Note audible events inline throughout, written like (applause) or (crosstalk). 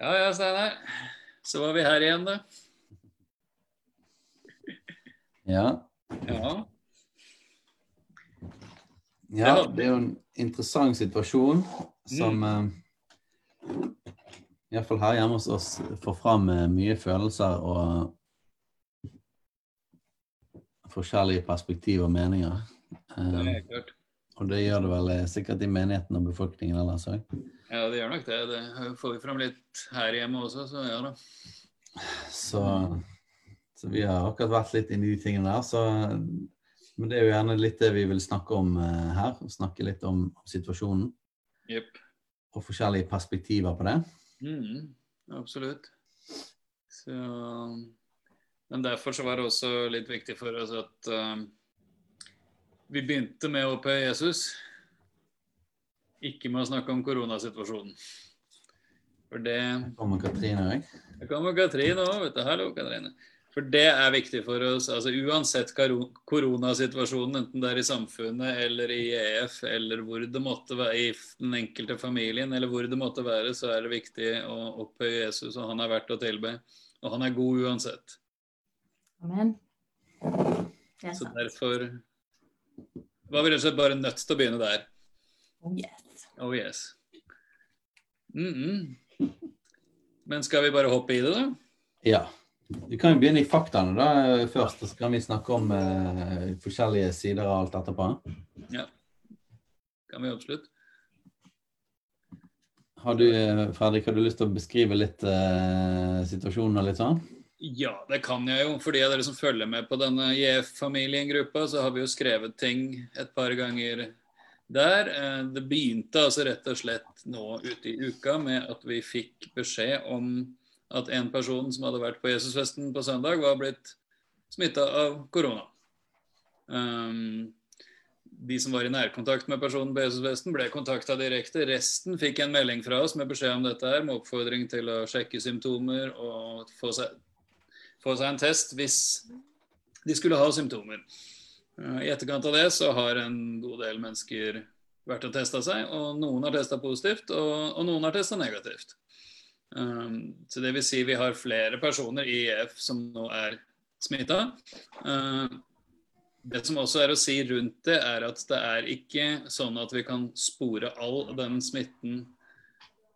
Ja ja, Steinar. Så var vi her igjen, da. Ja. Ja. ja, det er jo en interessant situasjon som mm. Iallfall her hjemme hos oss får fram eh, mye følelser og forskjellige perspektiv og meninger. Det er klart. Og det gjør det vel eh, sikkert i menigheten og befolkningen ellers òg. Ja, det gjør nok det. Det får vi fram litt her hjemme også, så ja da. Så, så vi har akkurat vært litt inni de tingene der. Så, men det er jo gjerne litt det vi vil snakke om uh, her. Snakke litt om, om situasjonen. Yep. Og forskjellige perspektiver på det. Mm, absolutt. Så Men derfor så var det også litt viktig for oss at uh, vi begynte med å opphøye Jesus. Ikke med å snakke om koronasituasjonen. For det Kommer Katrine òg? Det kommer Katrine òg, vet du. Hallo, Katrine. For det er viktig for oss. altså Uansett koronasituasjonen, enten det er i samfunnet eller i EF, eller hvor det måtte være i den enkelte familien, eller hvor det måtte være, så er det viktig å opphøye Jesus, og han er verdt å tilbe. Og han er god uansett. Amen. Det er Så derfor var vi rett og slett bare nødt til å begynne der. Oh, yes. Oh yes. Mm -mm. Men skal vi bare hoppe i det, da? Ja. Vi kan jo begynne i faktaene da først, og så kan vi snakke om eh, forskjellige sider av alt etterpå. Ja. Kan vi absolutt. Har du, eh, Fredrik, har du lyst til å beskrive litt eh, situasjonen og litt sånn? Ja, det kan jeg jo. For de av dere som følger med på denne JF-familien-gruppa, så har vi jo skrevet ting et par ganger der. Eh, Det begynte altså rett og slett nå ute i uka med at vi fikk beskjed om at en person som hadde vært på Jesusfesten på søndag, var blitt smitta av korona. Um, de som var i nærkontakt med personen på Jesusfesten, ble kontakta direkte. Resten fikk en melding fra oss med beskjed om dette her, med oppfordring til å sjekke symptomer og få seg, få seg en test hvis de skulle ha symptomer. Uh, I etterkant av det så har en god del mennesker vært og testa seg, og noen har testa positivt, og, og noen har testa negativt. Um, så det vil si vi har flere personer i EF som nå er smitta. Uh, det som også er å si rundt det, er at det er ikke sånn at vi kan spore all den smitten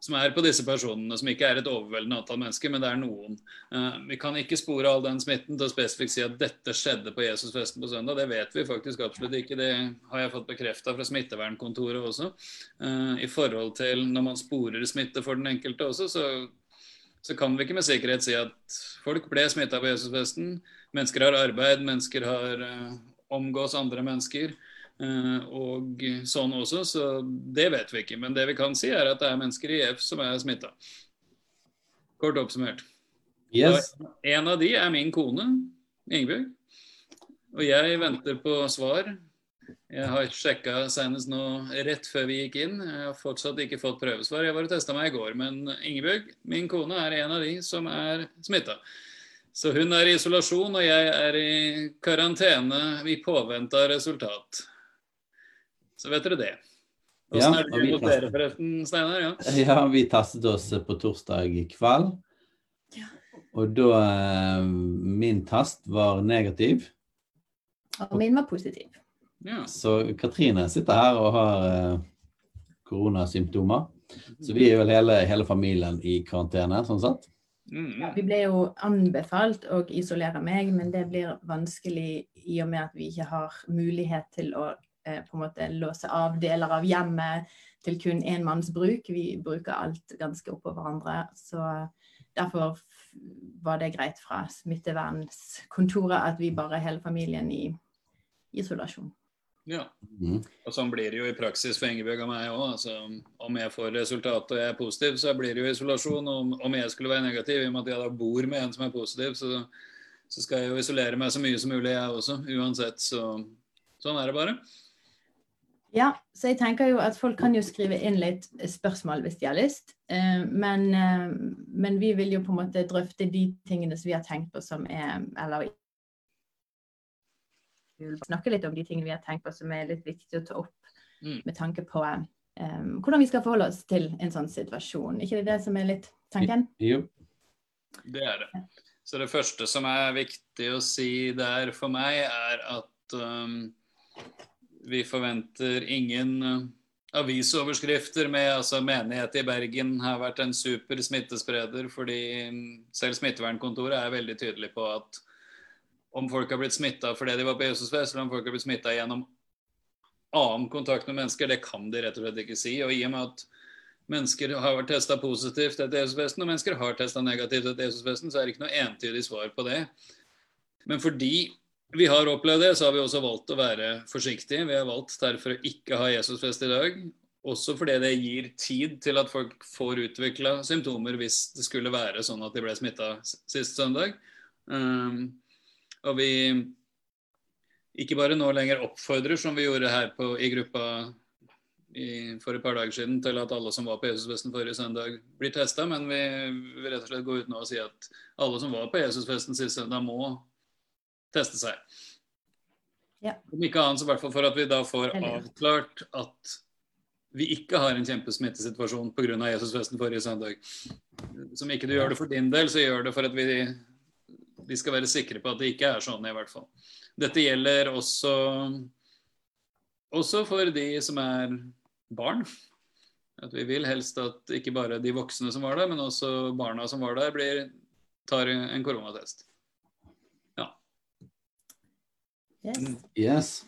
som er på disse personene, som ikke er et overveldende antall mennesker, men det er noen. Uh, vi kan ikke spore all den smitten til å spesifikt si at dette skjedde på Jesusfesten på søndag. Det vet vi faktisk absolutt ikke. Det har jeg fått bekrefta fra smittevernkontoret også. Uh, I forhold til når man sporer smitte for den enkelte også, så, så kan vi ikke med sikkerhet si at folk ble smitta på Jesusfesten. Mennesker har arbeid, mennesker har uh, omgås andre mennesker. Uh, og sånn også, så det vet vi ikke. Men det vi kan si, er at det er mennesker i EF som er smitta. Kort oppsummert. Yes. En av de er min kone, Ingebjørg. Og jeg venter på svar. Jeg har sjekka senest nå rett før vi gikk inn. Jeg har fortsatt ikke fått prøvesvar. Jeg var og testa meg i går. Men Ingebjørg, min kone, er en av de som er smitta. Så hun er i isolasjon, og jeg er i karantene i påvente av resultat. Så vet dere det. Åssen Ja, er det vi hos dere, forresten, Steinar? Ja. (laughs) Ja, vi testet oss på torsdag i kveld. Ja. Og da eh, Min test var negativ. Og min var positiv. ja. Så Katrine sitter her og har eh, koronasymptomer. Så vi er vel hele, hele familien i karantene, sånn sett. Mm. Vi ble jo anbefalt å isolere meg, men det blir vanskelig i og med at vi ikke har mulighet til å på en måte låse av deler av hjemmet til kun én manns bruk. Vi bruker alt ganske oppå hverandre. Så derfor var det greit fra smittevernkontoret at vi bare hele familien i isolasjon. Ja. Mhm. Og sånn blir det jo i praksis for Ingebjørg og meg òg. Altså, om jeg får resultat og jeg er positiv, så blir det jo isolasjon. Og om- om jeg skulle være negativ, i og med at jeg da bor med en som er positiv, så, så skal jeg jo isolere meg så mye som mulig, jeg også. Uansett. Så sånn er det bare. Ja, så jeg tenker jo at folk kan jo skrive inn litt spørsmål hvis de har lyst. Eh, Men, eh, men vi vil jo på en måte drøfte de tingene som vi har tenkt på som er Eller vi vil snakke litt om de tingene vi har tenkt på som er litt viktig å ta opp Mm. med tanke på um, hvordan vi skal forholde oss til en sånn situasjon. ikke det det som er litt tanken? Jo. Det er det. Så det første som er viktig å si der for meg, er at um, vi forventer ingen uh, avisoverskrifter med altså menighet i Bergen har vært en super smittespreder, fordi um, selv smittevernkontoret er veldig tydelig på at om folk har blitt smitta fordi de var på Jesusfest, eller om folk har blitt smitta gjennom annen kontakt med mennesker, det kan de rett og slett ikke si. Og i og med at mennesker har vært testa positivt etter Jesusfesten, og mennesker har testa negativt etter Jesusfesten, så er det ikke noe entydig svar på det. Men fordi vi har opplevd det, så har vi også valgt å være forsiktige. Vi har valgt derfor å ikke ha Jesusfest i dag. Også fordi det gir tid til at folk får utvikla symptomer hvis det skulle være sånn at de ble smitta sist søndag. Um, og vi ikke bare nå lenger oppfordrer, som vi gjorde her på, i gruppa i, for et par dager siden, til at alle som var på Jesusfesten forrige søndag, blir testa, men vi vil rett og slett gå ut nå og si at alle som var på Jesusfesten sist søndag, må teste seg. Ja. Om ikke annet, så i hvert fall for at vi da får avklart at vi ikke har en kjempesmittesituasjon pga. Jesusfesten forrige søndag. Som ikke du gjør det for din del, så gjør det for at vi, vi skal være sikre på at det ikke er sånn, i hvert fall. Dette gjelder også, også for de som er barn. At vi vil helst at ikke bare de voksne som var der, men også barna som var der, blir, tar en koronatest. Yes. Yes.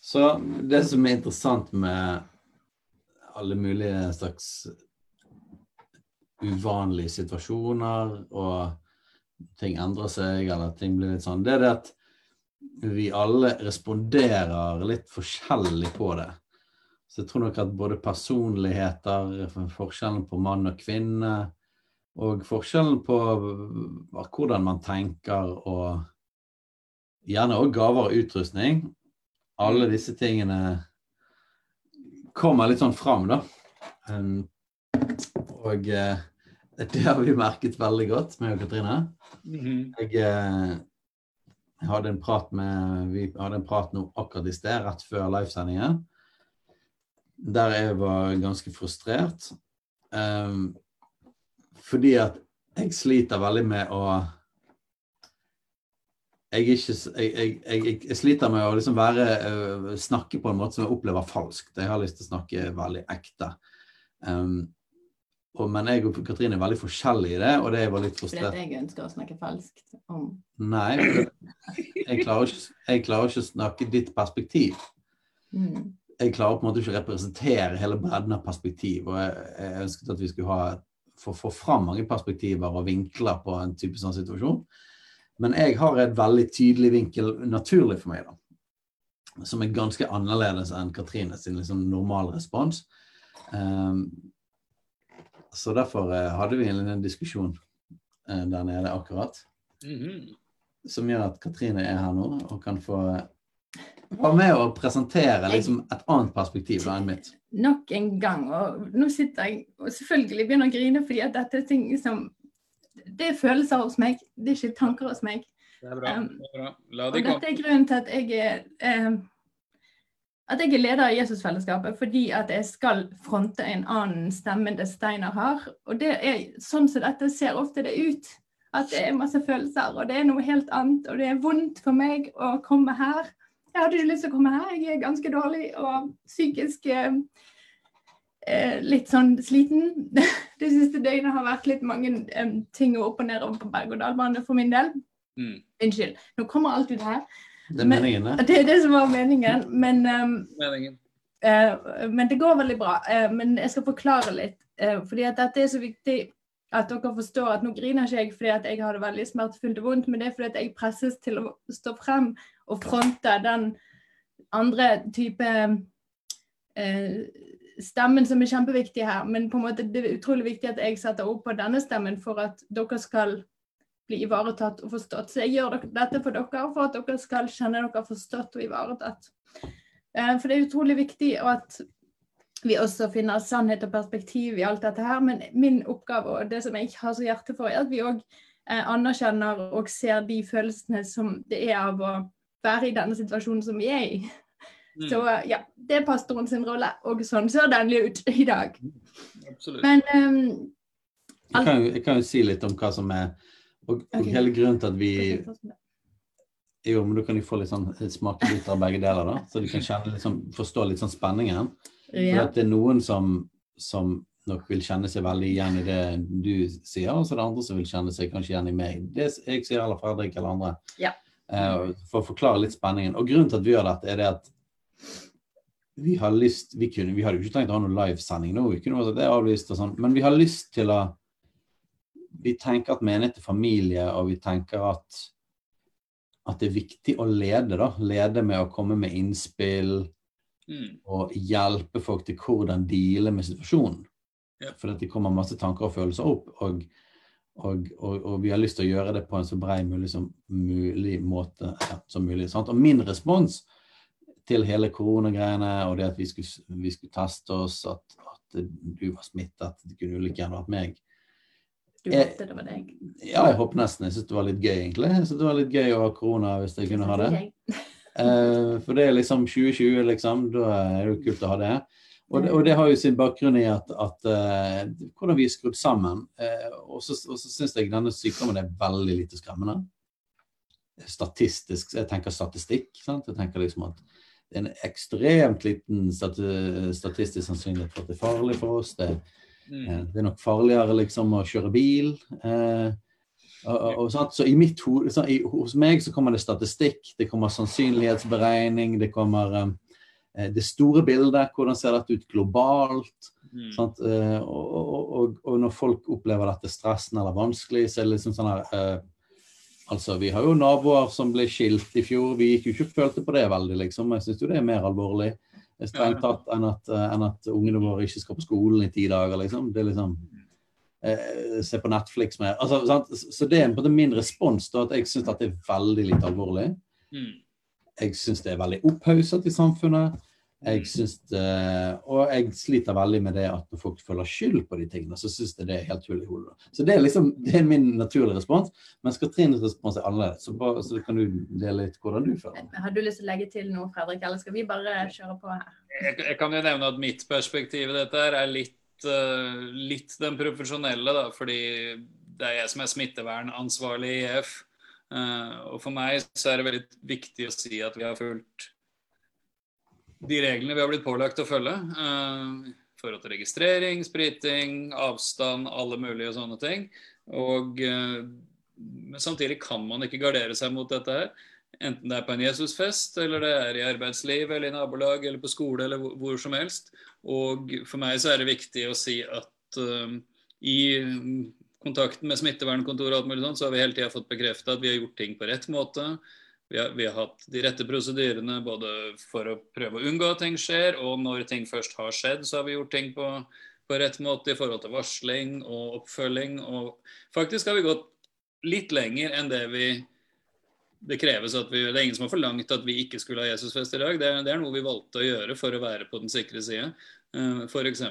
Så det som er interessant med alle mulige slags uvanlige situasjoner, og ting endrer seg, eller ting blir litt sånn, det er det at vi alle responderer litt forskjellig på det. Så jeg tror nok at både personligheter, forskjellen på mann og kvinne, og forskjellen på hvordan man tenker og gjerne òg gaver og utrustning. Alle disse tingene kommer litt sånn fram, da. Um, og eh, det har vi merket veldig godt, meg og Katrine. Mhm. Jeg eh, hadde en prat med Vi hadde en prat nå akkurat i sted, rett før livesendingen, der jeg var ganske frustrert. Um, fordi at jeg sliter veldig med å jeg, ikke, jeg, jeg, jeg, sliter med å liksom være, øh, snakke på en måte som jeg opplever falskt. Jeg har lyst til å snakke veldig ekte. Um, og, men jeg og Katrine er veldig forskjellige i det, og det er var litt Fordi frustrert. at jeg ønsker å snakke falskt om Nei, jeg klarer, ikke, jeg klarer ikke å snakke ditt perspektiv. mm. Jeg klarer på en måte ikke å representere hele bredden av perspektiv. Og jeg, jeg ønsket at vi skulle ha, få, få fram mange perspektiver og vinkler på en type sånn situasjon. Men jeg har et veldig tydelig vinkel naturlig for meg, da. Som er ganske annerledes enn Katrine sin liksom normal respons. Um, så derfor uh, hadde vi en liten diskusjon uh, der nede akkurat Mhm. som gjør at Katrine er her nå og kan få være med og presentere liksom et annet perspektiv da enn mitt. Nok en gang, og nå sitter jeg og selvfølgelig begynner å grine fordi at dette er ting som Det er følelser hos meg, det er ikke tanker hos meg. Det er bra. Det er bra. La Og gå. dette er grunnen til at jeg er at jeg er leder av Jesusfellesskapet fordi at jeg skal fronte en annen stemme enn det Steinar har. Og det er sånn som dette ser ofte det ut. At det er masse følelser, og det er noe helt annet. Og det er vondt for meg å komme her. Jeg hadde ikke lyst til å komme her, jeg er ganske dårlig og psykisk eh, eh, litt sånn sliten. (laughs) Det siste døgnet har vært litt mange eh, ting opp og ned over på berg-og-dal-bane for min del. Mm. Unnskyld. Nå kommer alt ut her. Det er meningen, det. (laughs) Det er det som var meningen. Men, um, Meningen. eh, men det går veldig bra. Eh, men jeg skal forklare litt. Eh, fordi at dette er så viktig at dere forstår at nå griner ikke jeg fordi at jeg har det veldig smertefullt og vondt, men det er fordi at jeg presses til å stå frem og fronte den andre type eh, stemmen som er kjempeviktig her. Men på en måte det er utrolig viktig at jeg setter opp på denne stemmen for at dere skal bli ivaretatt og forstått. Så jeg gjør dette for dere, for at dere skal kjenne dere forstått og ivaretatt. Eh, For det er utrolig viktig at vi også finner sannhet og perspektiv i alt dette her. Men min oppgave og det som jeg har så hjerte for, er at vi òg anerkjenner og ser de følelsene som det er av å være i denne situasjonen som vi er i. Mm. Så eh, ja, det er pastoren sin rolle, og sånn ser den ut i dag. Absolutt. Men ehm, Jeg kan, jo- jeg kan jo si litt om hva som er Og, og okay. hele grunnen til at vi Jo, men du kan jo få litt sånn smakebiter av begge deler, da. Så du kan kjenne liksom, forstå litt sånn spenningen. For at det er noen som, som nok vil kjenne seg veldig igjen i det du sier, og så er det andre som vil kjenne seg kanskje igjen i meg. Det jeg sier, eller Fredrik eller andre. Ja. Uh, for å forklare litt spenningen. Og grunnen til at vi gjør dette, er det at vi har lyst Vi, kunne, vi hadde jo ikke tenkt å ha noen livesending nå, vi kunne det avlyst og sånn, men vi har lyst til å Vi tenker at menighet er familie, og vi tenker at at det er viktig å lede, da. Lede med å komme med innspill, Mm. og hjelpe folk til hvordan deale med situasjonen. Ja. For det kommer masse tanker og følelser opp, og, og, og, og vi har lyst til å gjøre det på en så brei mulig som mulig måte ja, som mulig. Sant? Og min respons til hele koronagreiene og det at vi skulle, vi skulle teste oss, at, at du var smittet, det kunne jo like gjerne vært meg. Du håpte det var deg. Ja, jeg håper nesten. Jeg syns det var litt gøy, egentlig. Jeg synes det var litt gøy å ha korona hvis jeg kunne ha det. Uh, (laughs) for det er liksom 2020, liksom. Da er det kult å ha det. Og det, og det har jo sin bakgrunn i at, at uh, hvordan vi er skrudd sammen. Uh, og så, syns jeg denne sykdommen er veldig lite skremmende. Statistisk, Jeg tenker statistikk. Sant? Jeg tenker liksom at en ekstremt liten statistisk sannsynlighet for at det er farlig for oss. Det, Mm. Eh, Det er nok farligere liksom å kjøre bil. Eh, og, og, og. Så i mitt hode, så i, hos meg så kommer det statistikk, det kommer sannsynlighetsberegning, det kommer eh, det store bildet, hvordan ser dette ut globalt. Mm. Eh, og, og, og, og når folk opplever dette stressen eller vanskelig, så er det liksom sånn her eh, Altså, Vi har jo naboer som ble skilt i fjor, vi gikk jo ikke følte på det veldig, liksom. Jeg syns jo det er mer alvorlig strengt tatt enn at, eh, enn at ungene våre ikke skal på skolen i ti dager, liksom. Det er liksom eh, Se på Netflix mer. altså, sant? Så det er på en måte min respons, da, at jeg syns det er veldig litt alvorlig. Mm. Jeg syns det er veldig opphauset i samfunnet. Jeg synes det, og jeg sliter veldig med det at når folk føler skyld på de tingene, så syns jeg det er helt hull i hodet. Så det er liksom det er min naturlige respons. Mens Katrines respons er annerledes. Så, bare, så kan du dele litt hvordan du føler. Har du lyst til å legge til noe, Fredrik, eller skal vi bare kjøre på her? Jeg, jeg kan jo nevne at mitt perspektiv i dette her er litt, uh, litt den profesjonelle, da, fordi det er jeg som er smittevernansvarlig i EF. Uh, og for meg så er det veldig viktig å si at vi har fulgt de reglene vi har blitt pålagt å følge. Uh, forhold til registrering, spriting, avstand, alle mulige sånne ting. Og eh, men samtidig kan man ikke gardere seg mot dette her. Enten det er på en Jesusfest, eller det er i arbeidsliv, eller i nabolag, eller på skole, eller hvor, som helst. Og for meg så er det viktig å si at uh, i kontakten med smittevernkontoret og alt mulig sånt, så har vi hele tida fått bekrefta at vi har gjort ting på rett måte. Vi har, vi har hatt de rette prosedyrene både for å prøve å unngå at ting skjer, og når ting først har skjedd, så har vi gjort ting på, på rett måte i forhold til varsling og oppfølging. Og faktisk har vi gått litt lenger enn det vi det kreves at vi, det er ingen som har forlangt at vi ikke skulle ha Jesusfest i dag. Det er, det er noe vi valgte å gjøre for å være på den sikre side, uh, f.eks.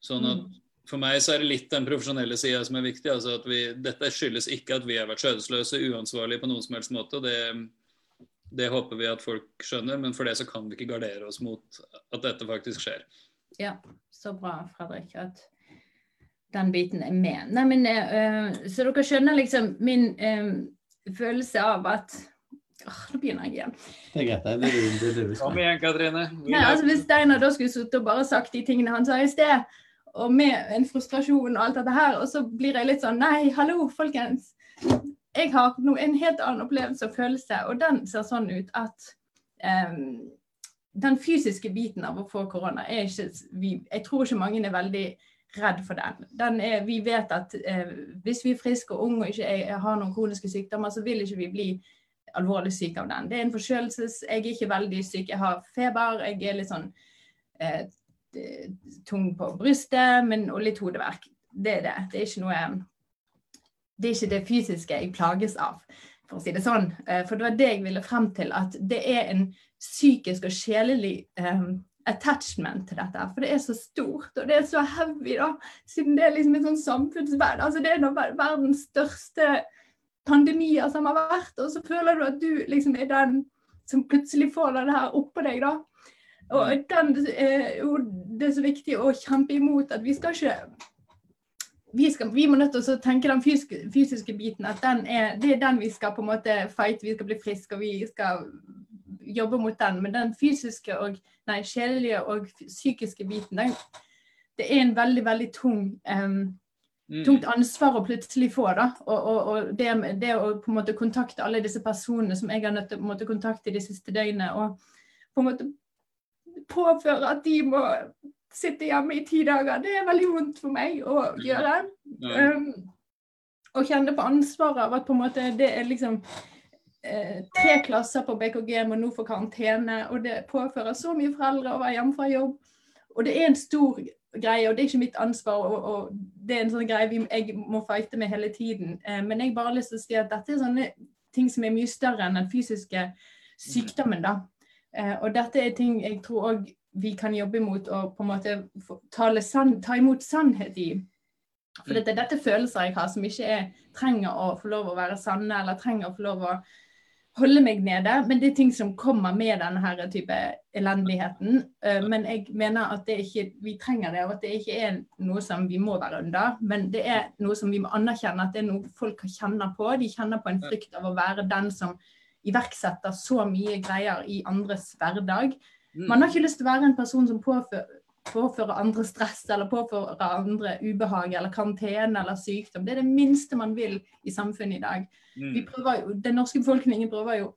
Sånn at for meg så er det litt den profesjonelle sida som er viktig. altså at vi, Dette skyldes ikke at vi har vært skjødesløse, uansvarlige på noen som helst måte. Det, det håper vi at folk skjønner, men for det så kan vi ikke gardere oss mot at dette faktisk skjer. Ja, så bra, Fredrik, at den biten er med. Nei, men, eh, så dere skjønner liksom min eh, følelse av at Åh, Nå begynner jeg igjen. Det er greit. Det er det, det, er det Kom igjen, Katrine. Nei, altså Hvis Steinar da skulle sittet og bare sagt de tingene han sa i sted, og med en frustrasjon og alt dette her, og så blir jeg litt sånn Nei, hallo, folkens. Jeg har no, en helt annen opplevelse og følelse, og den ser sånn ut at um, den fysiske biten av å få korona er ikke vi, Jeg tror ikke mange er veldig redd for den. den er, vi vet at eh, hvis vi er friske og unge og ikke er, har noen kroniske sykdommer, så vil ikke vi bli alvorlig syke av den. Det er en forkjølelses... Jeg er ikke veldig syk. Jeg har feber, jeg er litt sånn eh, eh, tung på brystet men, og litt hodeverk. Det er det. Det er ikke noe Det er ikke det fysiske jeg plages av, for å si det sånn. Eh, For det var det jeg ville frem til, at det er en psykisk og sjelelig um, attachment til dette. For det er så stort, og det er så heavy, da. Siden det er liksom en sånn samfunnsverd. Altså det er noe verdens største pandemier som har vært, og så føler du at du liksom er den som plutselig får det her oppå deg, da. Og den, eh, jo, det er så viktig å kjempe imot at vi skal ikke vi, skal, vi må nødt til å tenke den fysiske, fysiske biten, at den er, det er den vi skal på en måte fight, vi skal bli friske og vi skal jobbe mot den. Men den fysiske og nei, sjelelige og psykiske biten, den, det er en veldig, veldig tung um, Mm. tungt ansvar å plutselig få. da, Og, og, og det, det å på en måte kontakte alle disse personene som jeg har nødt til å kontakte de siste døgnene, og på en måte påføre at de må sitte hjemme i ti dager, det er veldig vondt for meg å gjøre. Um, og kjenne på ansvaret av at på en måte det er liksom eh, tre klasser på BKG må nå få karantene, og det påfører så mye foreldre å være hjemme fra jobb. Og det er en stor greie, og det er ikke mitt ansvar, og, og det er en sånn greie vi, jeg må fighte med hele tiden. Eh, men jeg bare har lyst til å si at dette er sånne ting som er mye større enn den fysiske sykdommen, da. Eh, og dette er ting jeg tror òg vi kan jobbe imot og på en måte ta imot sannhet i. For dette, dette er følelser jeg har som ikke er, trenger å få lov å være sanne, eller trenger å få lov å holde meg nede. Men det er ting som kommer med denne her type elendigheten. Eh, Men jeg mener at det ikke, vi trenger det, og at det ikke er noe som vi må være under. Men det er noe som vi må anerkjenne at det er noe folk kjenner på. De kjenner på en frykt av å være den som iverksetter så mye greier i andres hverdag. Mm. Man har ikke lyst til å være en person som påfører, påfører andre stress eller påfører andre ubehag eller karantene eller sykdom. Det er det minste man vil i samfunnet i dag. Mm. Jo, Den norske befolkningen prøver jo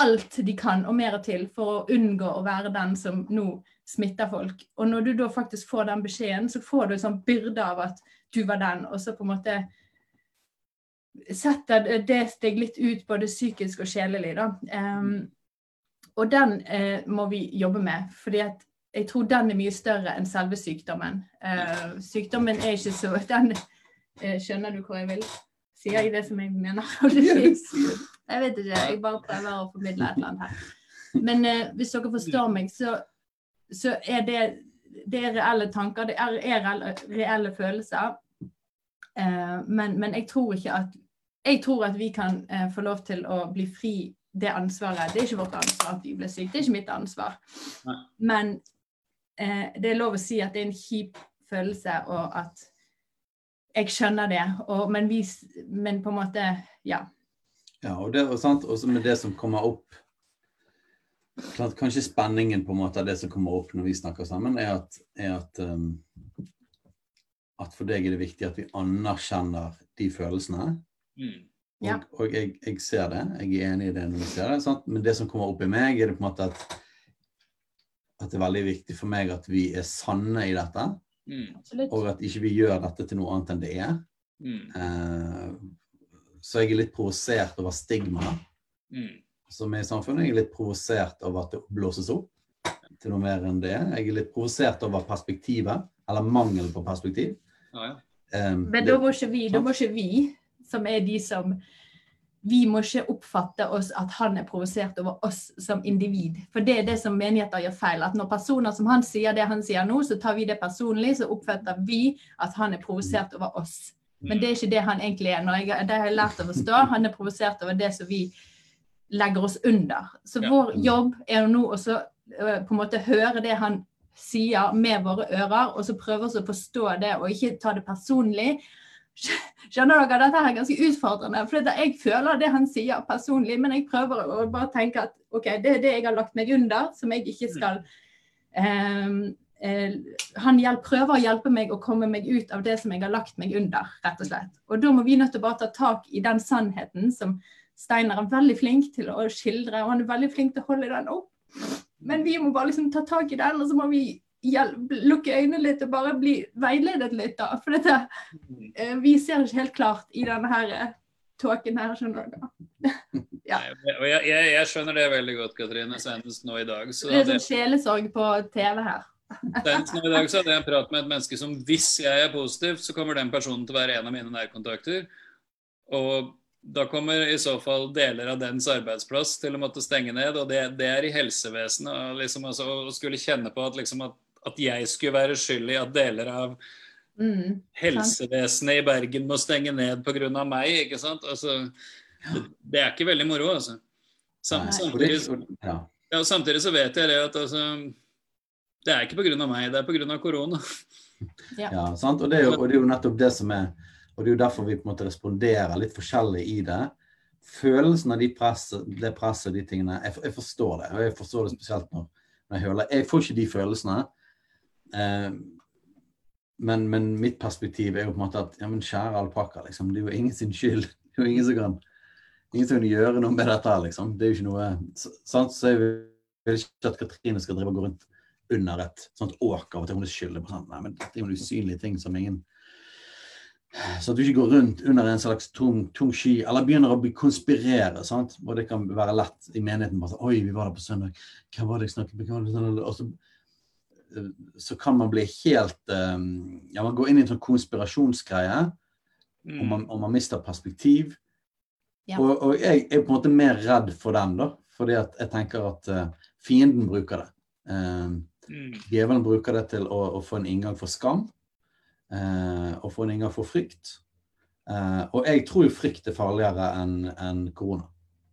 alt de kan og mer til for å unngå å være den som nå smitter folk. Og når du da faktisk får den beskjeden, så får du en sånn byrde av at du var den, og så på en måte setter det- deg litt ut både psykisk og sjelelig. da. Em, og den eh, må vi jobbe med, fordi at jeg tror den er mye større enn selve sykdommen. Eh, sykdommen er ikke så (laughs) den, eh, Skjønner du hvor jeg vil? Sier jeg det som jeg mener? (laughs) Jeg vet ikke, jeg bare prøver å formidle et eller annet her. Men eh, hvis dere forstår meg, så, så er det, det er reelle tanker, det er, er reelle, reelle følelser. Eh, men, men jeg tror ikke at Jeg tror at vi kan eh, få lov til å bli fri det ansvaret. Det er ikke vårt ansvar at vi ble syke, det er ikke mitt ansvar. Nei. Men eh, det er lov å si at det er en kjip følelse, og at jeg skjønner det. Og, men, vi, men på en måte Ja. Ja, og det var sant, også med det som kommer opp klart, Kanskje spenningen på en måte av det som kommer opp når vi snakker sammen, er at, er at, um, at for deg er det viktig at vi anerkjenner de følelsene. Mm. Og, Ja. og jeg, jeg ser det, jeg er enig i det når jeg ser det. Sant? Men det som kommer opp i meg, er det på en måte at, at det er veldig viktig for meg at vi er sanne i dette. Mm. Og at ikke vi gjør dette til noe annet enn det er. Mm. Eh, så jeg er litt provosert over stigma Mm. som er i samfunnet. Jeg er litt provosert over at det blåses opp til noe mer enn det. Jeg er litt provosert over perspektivet, eller mangel på perspektiv. Ja, ja. Um, Men da må ikke vi, da må ikke vi som er de som Vi må ikke oppfatte oss at han er provosert over oss som individ. For det er det som menigheter gjør feil. At når personer som han sier det han sier nå, så tar vi det personlig, så oppfatter vi at han er provosert over oss. Men det er ikke det han egentlig er. Når jeg, det har jeg lært å forstå. Han er provosert over det som vi legger oss under. Så Ja. vår jobb er jo nå også øh, på en måte høre det han sier med våre ører, og så prøve oss å forstå det og ikke ta det personlig. Skjønner dere, dette er ganske utfordrende. For jeg føler det han sier personlig, men jeg prøver å bare tenke at OK, det er det jeg har lagt meg under, som jeg ikke skal um, Han hjelper, prøver å hjelpe meg å komme meg ut av det som jeg har lagt meg under, rett og slett. Og da må vi nødt til å bare ta tak i den sannheten som Steiner er veldig flink til å skildre, og han er veldig flink til å holde den opp. Men vi må bare liksom ta tak i den, og så må vi lukke øynene litt og bare bli veiledet litt, da. For dette, eh, vi ser ikke helt klart i denne her eh, tåken her, skjønner du. (laughs) ja. Og jeg, jeg, jeg, skjønner det veldig godt, Katrine, senest nå i dag. det er sånn sjelesorg på TV her. (laughs) Senest nå i dag så hadde jeg en prat med et menneske som hvis jeg er positiv, så kommer den personen til å være en av mine nærkontakter. Og da kommer i så fall deler av dens arbeidsplass til å måtte stenge ned, og det, det er i helsevesenet. Liksom, altså, å skulle kjenne på at, liksom, at at jeg skulle være skyld i at deler av mm, helsevesenet i Bergen må stenge ned pga. meg. ikke sant? Altså, det, det, er ikke veldig moro, altså. Sam, samtidig, ja, samtidig, så vet jeg det at altså, det er ikke pga. meg, det er pga. korona. (laughs) Ja. ja, sant? Og det, jo, og det, er jo, nettopp det som er Og det er jo derfor vi på en måte responderer litt forskjellig i det. Følelsen av de presset, det presset, de tingene jeg, jeg, forstår det. Og jeg forstår det spesielt når, når jeg hører Jeg får ikke de følelsene. Eh, men, men, mitt perspektiv er jo på en måte at ja, men kjære alpakka, liksom, det er jo ingen sin skyld. (laughs) Det er jo ingen som kan, ingen som kan gjøre noe med dette. liksom. Det er jo ikke noe sant? Så jeg vil ikke at Katrine skal drive og gå rundt under et sånt åk av at hun er skyldig på sånt. Nei, men det er jo en usynlig ting som ingen Så at du ikke går rundt under en slags tung, tung sky, eller begynner å konspirere. sant? Og det kan være lett i menigheten. bare sånn, Oi, vi var der på søndag. Hva var det jeg snakket med? Og så så kan man bli helt um, Ja, man går inn i en sånn konspirasjonsgreie, mm. og, man, og, man, mister perspektiv. Ja. Og, og, jeg er på en måte mer redd for den, da. Fordi at jeg tenker at uh, fienden bruker det. Uh, mm. Djevelen bruker det til å, å, få en inngang for skam. Uh, og få en inngang for frykt. Uh, og jeg tror jo frykt er farligere enn en korona.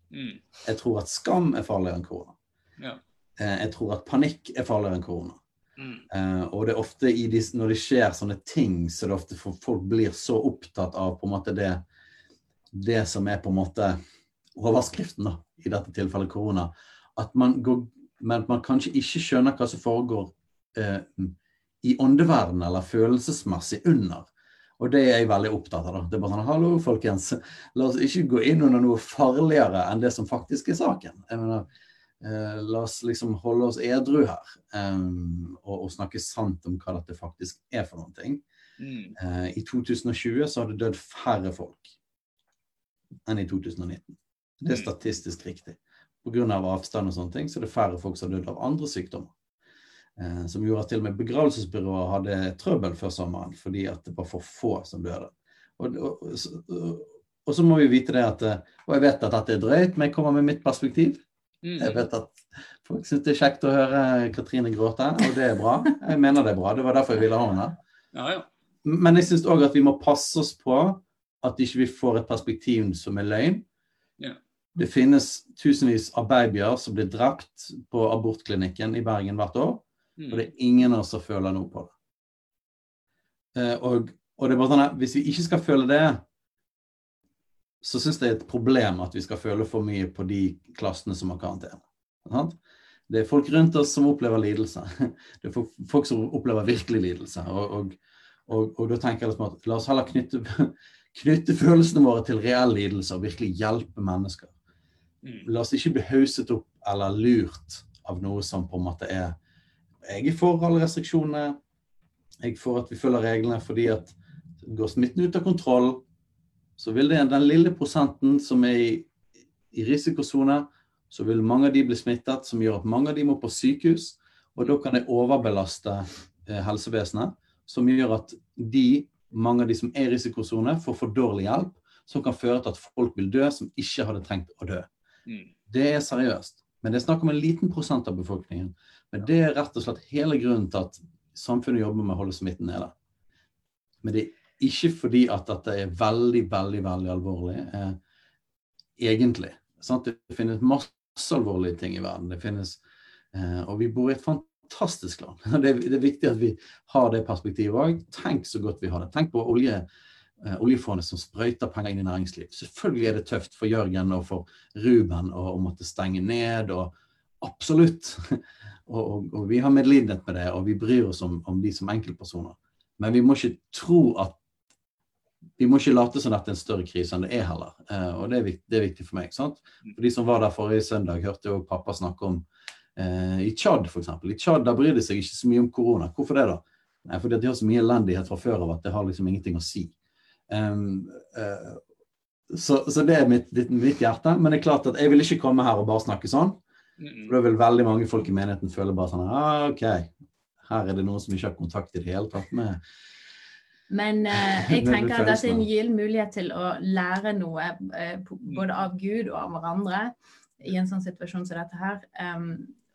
Mm. Jeg tror at skam er farligere enn korona. Ja. jeg tror at panikk er farligere enn korona. Uh, og det er ofte disse, når det skjer sånne ting, så det er ofte for folk blir så opptatt av på en måte det, det som er på en måte overskriften, da, i dette tilfellet korona, at man, går, men man kanskje ikke skjønner hva som foregår uh, i åndeverdenen eller følelsesmessig under. Og det er jeg veldig opptatt av. da. Det er bare sånn, Hallo, folkens. La oss ikke gå inn under noe farligere enn det som faktisk er saken. Jeg mener, Eh, la oss liksom holde oss edru her um, og, og, snakke sant om hva dette faktisk er for noen ting. Mm. Eh, I 2020 så har det dødd færre folk enn i 2019. Det er mm. statistisk riktig. Pga. avstand og sånne ting, så er det færre folk som har dødd av andre sykdommer. Eh, som gjorde at til og med begravelsesbyrået hadde trøbbel før sommeren fordi at det var for få som døde. Og, og, og, og så må vi vite det at Og jeg vet at dette er drøyt, men jeg kommer med mitt perspektiv. Mm. Jeg vet at folk syns det er kjekt å høre Katrine gråte, og det er bra. Jeg mener det er bra. Det var derfor jeg ville ha henne. Ja, ja. Men jeg syns òg at vi må passe oss på at ikke vi får et perspektiv som er løgn. Ja. Det finnes tusenvis av babyer som blir drept på abortklinikken i Bergen hvert år. Mm. Og det er ingen av oss som føler noe på det. Eh, og, og, det er bare sånn at hvis vi ikke skal føle det, så syns jeg det er et problem at vi skal føle for mye på de klassene som har karantene. Det er folk rundt oss som opplever lidelse. (laughs) Det er folk som opplever virkelig lidelse. Og, og, og, og da tenker jeg liksom at la oss heller knytte, (laughs) knytte, følelsene våre til reell lidelse og virkelig hjelpe mennesker. Mm. La oss ikke bli hauset opp eller lurt av noe som på en måte er Jeg er for alle restriksjonene. Jeg er for at vi følger reglene fordi at går smitten ut av kontroll, så vil det, den lille prosenten som er i, i risikosone, så vil mange av de bli smittet, som gjør at mange av de må på sykehus. Og da kan det overbelaste eh, helsevesenet, som gjør at de, mange av de som er i risikosone, får for dårlig hjelp, som kan føre til at folk vil dø som ikke hadde trengt å dø. Mm. Det er seriøst. Men det er snakk om en liten prosent av befolkningen. Men det er rett og slett hele grunnen til at samfunnet jobber med å holde smitten nede. Men det ikke fordi at dette er veldig, veldig veldig alvorlig, eh, egentlig. Sant? Det finnes masse alvorlige ting i verden. Det finnes, eh, og vi bor i et fantastisk land. (laughs) Det det er viktig at vi har det perspektivet òg. Tenk så godt vi har det. Tenk på olje, eh, oljefondet som sprøyter penger inn i næringsliv. Selvfølgelig er det tøft for Jørgen og for Ruben å, å måtte stenge ned. og Absolutt. (laughs) og, og, og, vi har medlidenhet med det, og vi bryr oss om, om de som enkeltpersoner. Men vi må ikke tro at vi må ikke late som dette er en større krise enn det er heller. Eh, og det er, viktig, det er, viktig, for meg. sant? For De som var der forrige søndag, hørte jo pappa snakke om eh, i Tsjad f.eks. I Tsjad bryr de seg ikke så mye om korona. Hvorfor det, da? Nei, fordi de har så mye elendighet fra før av at det har liksom ingenting å si. Um, uh, så, så, det er mitt, mitt, hjerte. Men det er klart at jeg vil ikke komme her og bare snakke sånn. For da vil veldig mange folk i menigheten føle bare sånn ah, OK, her er det noen som ikke har kontakt i det hele tatt med men eh, (laughs) jeg tenker at dette er en gyllen mulighet til å lære noe eh, både av Gud og av hverandre i en sånn situasjon som dette her. Um,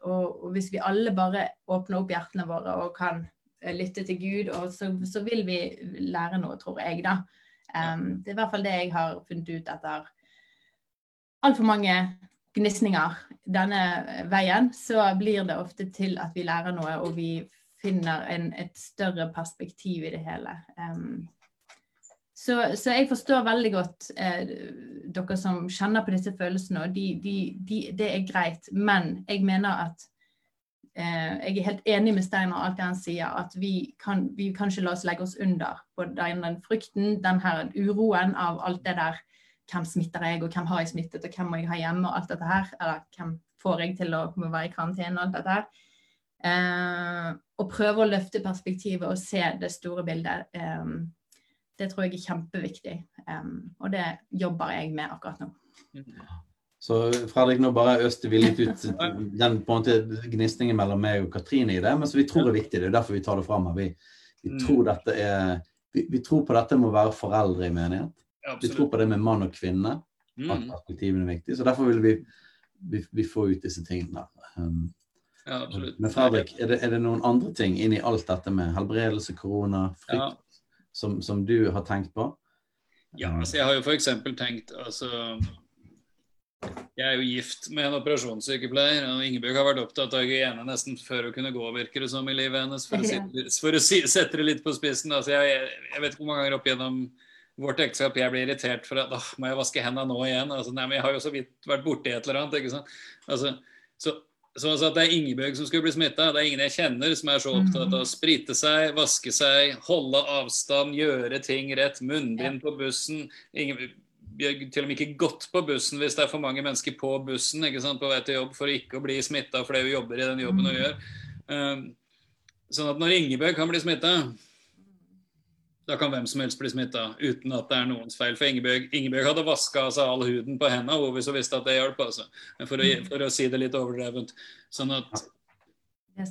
og, og, hvis vi alle bare åpner opp hjertene våre og kan uh, lytte til Gud, så, så, vil vi lære noe, tror jeg, da. Um, det er i hvert fall det jeg har funnet ut etter altfor mange gnisninger denne veien. Så blir det ofte til at vi lærer noe, og vi finner en, et større perspektiv i det hele. Um, så, så, jeg forstår veldig godt eh, dere som kjenner på disse følelsene, og de, de, de, det er greit. Men jeg mener at eh, jeg er helt enig med Steinar og alt det han sier, at vi kan, vi kan ikke la oss legge oss under på den, den frykten, den her uroen av alt det der hvem smitter jeg, og hvem har jeg smittet, og hvem må jeg ha hjemme, og alt dette her. Eller hvem får jeg til å være i karantene, og alt dette her. Eh, og prøve å løfte perspektivet og se det store bildet. um, det tror jeg er kjempeviktig, Um, og det jobber jeg med akkurat nå. Så Fredrik, nå bare øste vi litt ut den på en måte gnisningen mellom meg og Katrine i det, men som vi tror er viktig. Det er derfor vi tar det fram her. Vi, vi, mm. tror, er, vi, vi tror på dette med å være foreldre i menighet. Vi tror på det med mann og kvinne. At mm. perspektivene er viktig. Så derfor vil vi, vi, få ut disse tingene. Um, ja, absolutt. Men Fredrik, er det, er det, noen andre ting inni alt dette med helbredelse, korona, frykt, ja. som, som, du har tenkt på? Ja, altså jeg har jo f.eks. tenkt altså Jeg er jo gift med en operasjonssykepleier, og Ingebjørg har vært opptatt av hygiene nesten før hun kunne gå, virker det som, i livet hennes. For å, si, for å si, sette det litt på spissen. Altså jeg, jeg, vet ikke hvor mange ganger opp gjennom vårt ekteskap jeg blir irritert for at åh, må jeg vaske hendene nå igjen? Altså, nei, men jeg har jo så vidt vært borti et eller annet. ikke sant? Altså, så så altså at det er Ingebjørg som skulle bli smitta. Det er ingen jeg kjenner som er så opptatt av å sprite seg, vaske seg, holde avstand, gjøre ting rett, munnbind på bussen. Ingebjørg til og med ikke gått på bussen hvis det er for mange mennesker på bussen ikke sant, på vei til jobb for ikke å bli smitta fordi hun jobber i den jobben hun gjør. Um, sånn at når Ingebjørg kan bli smitta, da kan hvem som helst bli smitta uten at det er noens feil. For Ingebjørg, Ingebjørg hadde vaska av seg all huden på hendene, hvor vi så visste at det hjalp. Altså. For, å, mm. for å si det litt overdrevent. Sånn at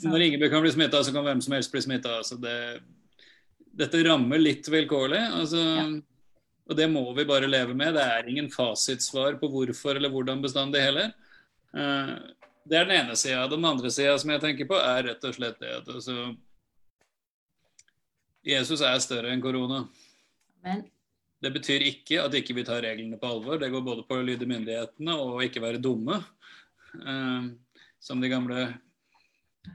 når Ingebjørg kan bli smitta, så kan hvem som helst bli smitta. Altså det, dette rammer litt vilkårlig. Altså, ja. Og det må vi bare leve med. Det er ingen fasitsvar på hvorfor eller hvordan bestandig heller. Uh, det er den ene sida. Den andre sida som jeg tenker på, er rett og slett det at altså, Jesus er større enn korona. Men. Det betyr ikke at ikke vi tar reglene på alvor. Det går både på å lyde myndighetene og ikke være dumme. Uh, som de gamle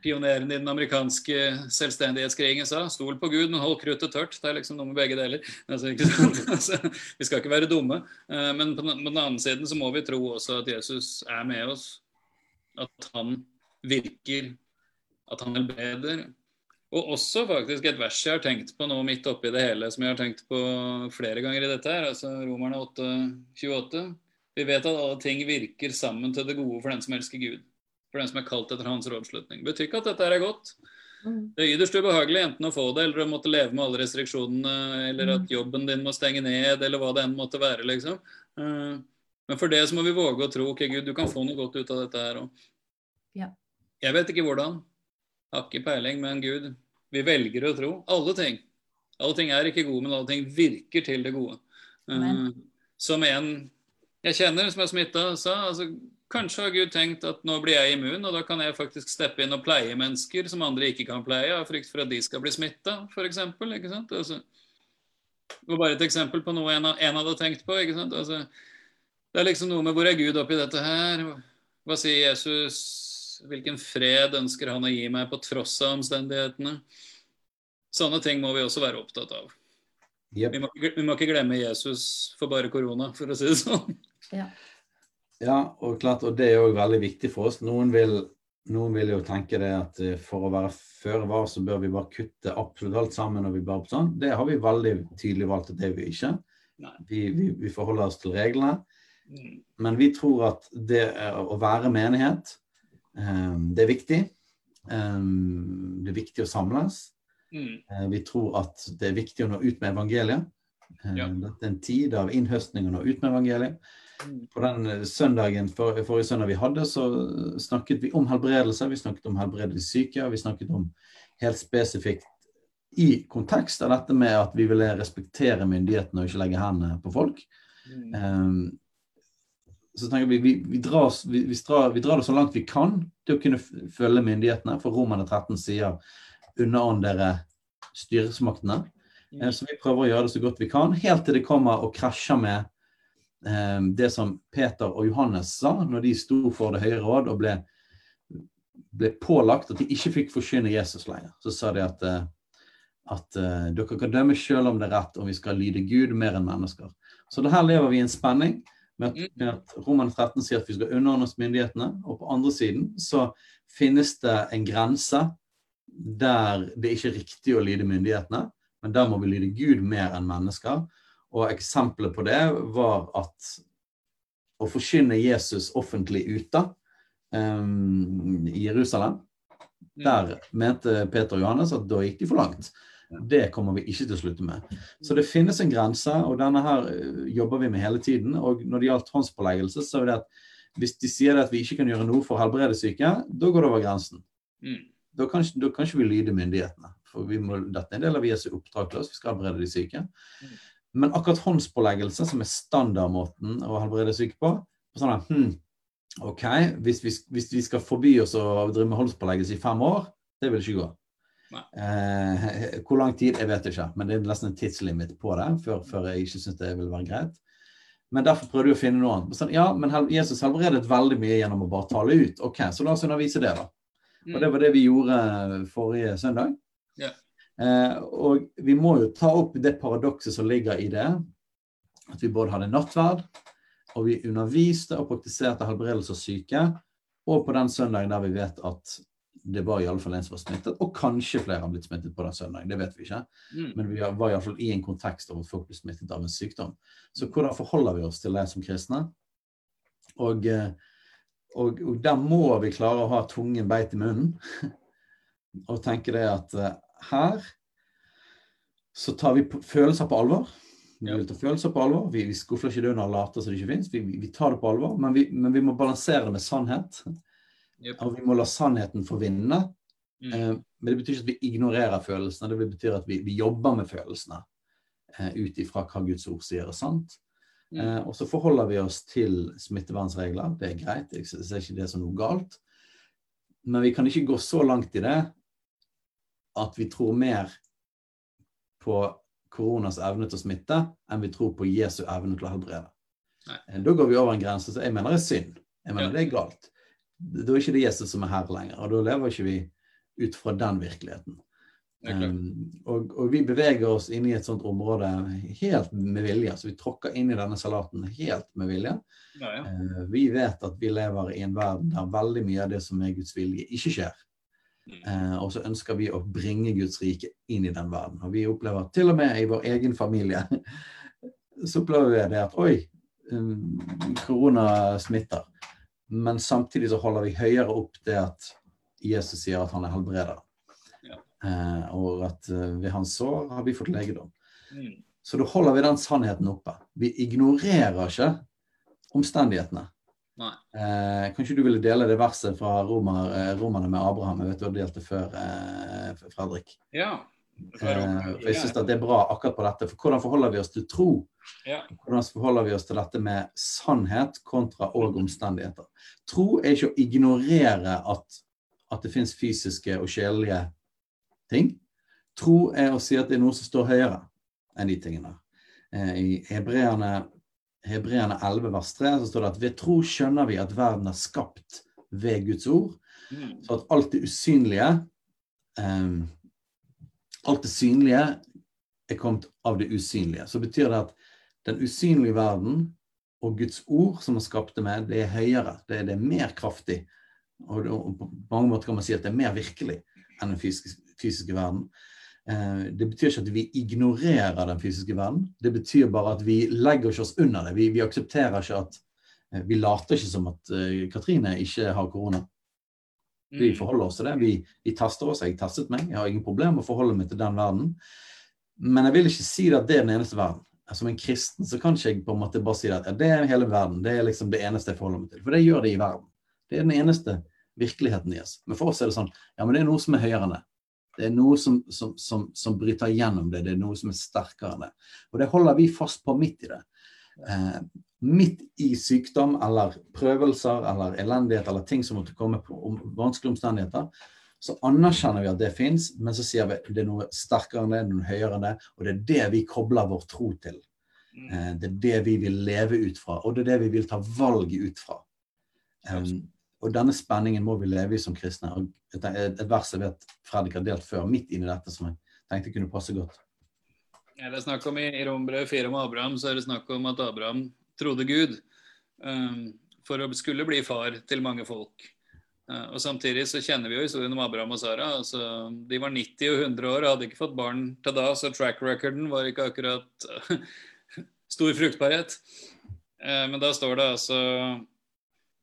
pionerene i den amerikanske selvstendighetskrigen sa. Stol på Gud, men hold kruttet tørt. Det er liksom noe med begge deler. (laughs) Altså, (laughs) altså, vi skal ikke være dumme. Uh, men på den, annen siden så må vi tro også at Jesus er med oss. At han virker. At han helbreder. Og også faktisk et vers jeg har tenkt på nå midt oppi det hele, som jeg har tenkt på flere ganger i dette her, altså Romerne 8, 28. Vi vet at alle ting virker sammen til det gode for den som elsker Gud. For den som er kalt etter hans rådslutning. Betyr ikke at dette er godt. Mm. Det er ytterst ubehagelig enten å få det, eller å måtte leve med alle restriksjonene, eller at mm. jobben din må stenge ned, eller hva det enn måtte være, liksom. Eh, men for det så må vi våge å tro ok, Gud, du kan få noe godt ut av dette her òg. Ja. Jeg vet ikke hvordan. Har ikke peiling, men Gud, vi velger å tro. Alle ting. Alle ting er ikke gode, men alle ting virker til det gode. Uh, som en jeg kjenner som er smitta, sa altså, kanskje har Gud tenkt at nå blir jeg immun, og da kan jeg faktisk steppe inn og pleie mennesker som andre ikke kan pleie, av frykt for at de skal bli smitta, f.eks. Altså, det var bare et eksempel på noe en, en hadde tenkt på. ikke sant? Altså, det er liksom noe med hvor er Gud oppi dette her? Hva sier Jesus? Hvilken fred ønsker han å gi meg på tross av omstendighetene? Sånne ting må vi også være opptatt av. Yep. Vi må, ikke- vi må ikke glemme Jesus for bare korona, for å si det sånn. Ja. Ja, og klart, og det er jo veldig viktig for oss. Noen vil, noen vil jo tenke det at eh, for å være føre var, så bør vi bare kutte absolutt alt sammen. og vi bare sånn. Det har vi veldig tydelig valgt at det vil vi ikke. Vi, vi, vi forholder oss til reglene. Mm. Men vi tror at det er å være menighet, det er viktig. Eh, det er viktig å samles. Mm. Eh, Vi tror at det er viktig å nå ut med evangeliet. Eh, Ja. Dette er en tid av innhøstning å nå ut med evangeliet. Mm. På den eh, søndagen, for, forrige søndag vi hadde, så snakket vi om helbredelse. Vi snakket om helbredelse syke, og vi snakket om helt spesifikt i kontekst av dette med at vi ville respektere myndighetene og ikke legge hendene på folk. Mm. Ehm, så tenker vi, vi, vi, drar, vi, vi, drar, vi drar det så langt vi kan til å kunne følge myndighetene. For Romerne 13 sier 'underordn dere styresmaktene'. Mm. Så vi prøver å gjøre det så godt vi kan, helt til det kommer og krasjer med eh, det som Peter og Johannes sa når de sto for Det høye råd og ble, ble pålagt at de ikke fikk forkynne Jesus lenger. Så sa de at, eh, at eh, dere kan dømme selv om det er rett, om vi skal lyde Gud mer enn mennesker. Så det her lever vi i en spenning med at, med at Roman 13 sier at vi skal underordne oss myndighetene, og på andre siden så finnes det en grense der det ikke er riktig å lyde myndighetene, men der må vi lyde Gud mer enn mennesker. Og eksempelet på det var at å forkynne Jesus offentlig ute um, i Jerusalem, der mente Peter og Johannes at da gikk de for langt. Det kommer vi ikke til å slutte med. Så det finnes en grense, og denne her eh, jobber vi med hele tiden. Og når det gjaldt håndspåleggelse, så er det at hvis de sier at vi ikke kan gjøre noe for å helbrede syke, da går det over grensen. Mm. Da kan, da kan ikke vi lyde myndighetene. For vi må, dette er en del av IS' oppdrag til oss. Vi skal helbrede de syke. Men akkurat håndspåleggelse, som er standardmåten å helbrede syke på, på sånn at, hm, OK, hvis vi, hvis vi skal forby oss å drive med håndspåleggelse i fem år, det vil ikke gå. Eh, hvor lang tid, jeg vet ikke, men det er nesten en tidslimit på det før, før jeg ikke syns det vil være greit. Men derfor prøvde jeg å finne noe annet. Sånn, ja, men Jesus helbredet veldig mye gjennom å bare tale ut. OK, så la oss undervise det, da. Og det var det vi gjorde forrige søndag. Yeah. Eh, og vi må jo ta opp det paradokset som ligger i det. At vi både hadde nattverd, og vi underviste og praktiserte helbredelse av syke. Og på den søndagen der vi vet at det var i alle fall en som var smittet, og kanskje flere har blitt smittet på den søndagen. Det vet vi ikke. Mm. Men vi var iallfall i en kontekst av at folk ble smittet av en sykdom. Så hvordan forholder vi oss til det som kristne? Og, eh, og, og der må vi klare å ha tungen beit i munnen. (laughs) Og tenke det at eh, her så tar vi følelser på alvor. Vi Ja. vil ta følelser på alvor. Vi, vi skuffer ikke det under og later som det ikke fins. Vi, vi, vi tar det på alvor, men vi, men vi må balansere det med sannhet. Jep. Og vi må la sannheten få vinne. Mm. Eh, Men det betyr ikke at vi ignorerer følelsene, det betyr at vi, vi jobber med følelsene eh, ut ifra hva Guds ord sier er sant. Mm. Eh, og så forholder vi oss til smittevernregler. Det er greit, jeg ser ikke det som noe galt. Men vi kan ikke gå så langt i det at vi tror mer på koronas evne til å smitte enn vi tror på Jesu evne til å helbrede. Nei. Eh, Da går vi over en grense som jeg mener er synd. Jeg mener Ja. det er galt. Da er ikke det Jesus som er her lenger, og da lever ikke vi ut fra den virkeligheten. Um, og, og vi beveger oss inn i et sånt område helt med vilje. Så vi tråkker inn i denne salaten helt med vilje. Ja, ja. Uh, vi vet at vi lever i en verden der veldig mye av det som er Guds vilje, ikke skjer. Eh, og så ønsker vi å bringe Guds rike inn i den verden. Og vi opplever til og med i vår egen familie (laughs) så opplever vi det at oi, um, korona smitter. Men samtidig så holder vi høyere opp det at Jesus sier at han er helbreder. Ja. Eh, og at eh, ved hans sår har vi fått legedom. Mm. Så da holder vi den sannheten oppe. Vi ignorerer ikke omstendighetene. Eh, kanskje du ville dele det verset fra romer, eh, romerne med Abraham? Jeg vet du har delt det før, eh, Fredrik. Ja. Eh, for jeg syns det er bra akkurat på dette. For hvordan forholder vi oss til tro? Hvordan forholder vi oss til dette med sannhet kontra og omstendigheter? Tro er ikke å ignorere at, at det finnes fysiske og sjelelige ting. Tro er å si at det er noe som står høyere enn de tingene. Eh, I Hebreerne, Hebreerne 11 vers 3 så står det at ved tro skjønner vi at verden er skapt ved Guds ord, Mm. så at alt det usynlige eh, Alt det synlige er kommet av det usynlige. Så betyr det at den usynlige verden og Guds ord som han skapte med, det er høyere. Det, det er mer kraftig. Og, det, og, på mange måter kan man si at det er mer virkelig enn den fysiske, fysiske verden. Eh, det betyr ikke at vi ignorerer den fysiske verden. Det betyr bare at vi legger ikke oss under det. Vi, vi aksepterer ikke at eh, Vi later ikke som at eh, Katrine ikke har korona. Vi Mm. forholder oss til det. Vi, vi taster oss. Jeg tastet meg. Jeg har ingen problem med å forholde meg til den verden. Men jeg vil ikke si at det er den eneste verden. Som en kristen så kan ikke jeg på en måte bare si at ja, det er hele verden. Det er liksom det eneste jeg forholder meg til. For det gjør det i verden. Det er den eneste virkeligheten i oss. Men for oss er det sånn ja, men det er noe som er høyere enn det. Det er noe som, som, som, som bryter gjennom det. Det er noe som er sterkere enn det. Og det holder vi fast på midt i det. Eh, midt i sykdom eller prøvelser eller elendighet eller ting som måtte komme på om, vanskelige omstendigheter, så anerkjenner vi at det fins, men så sier vi at det er noe sterkere enn det, noe høyere enn det, og det er det vi kobler vår tro til. Mm. Eh, det er det vi vil leve ut fra, og det er det vi vil ta valget ut fra. Um, og denne spenningen må vi leve i som kristne. Og et, et vers jeg vet Fredrik har delt før, midt inni dette, som jeg tenkte kunne passe godt. Ja, det er snakk om I i Rombrevet 4 om Abraham så er det snakk om at Abraham trodde Gud um, for å skulle bli far til mange folk. Uh, og Samtidig så kjenner vi jo historien om Abraham og Sara. Altså, de var 90 og 100 år og hadde ikke fått barn til da, så track recorden var ikke akkurat uh, (laughs) stor fruktbarhet. Uh, men da står det altså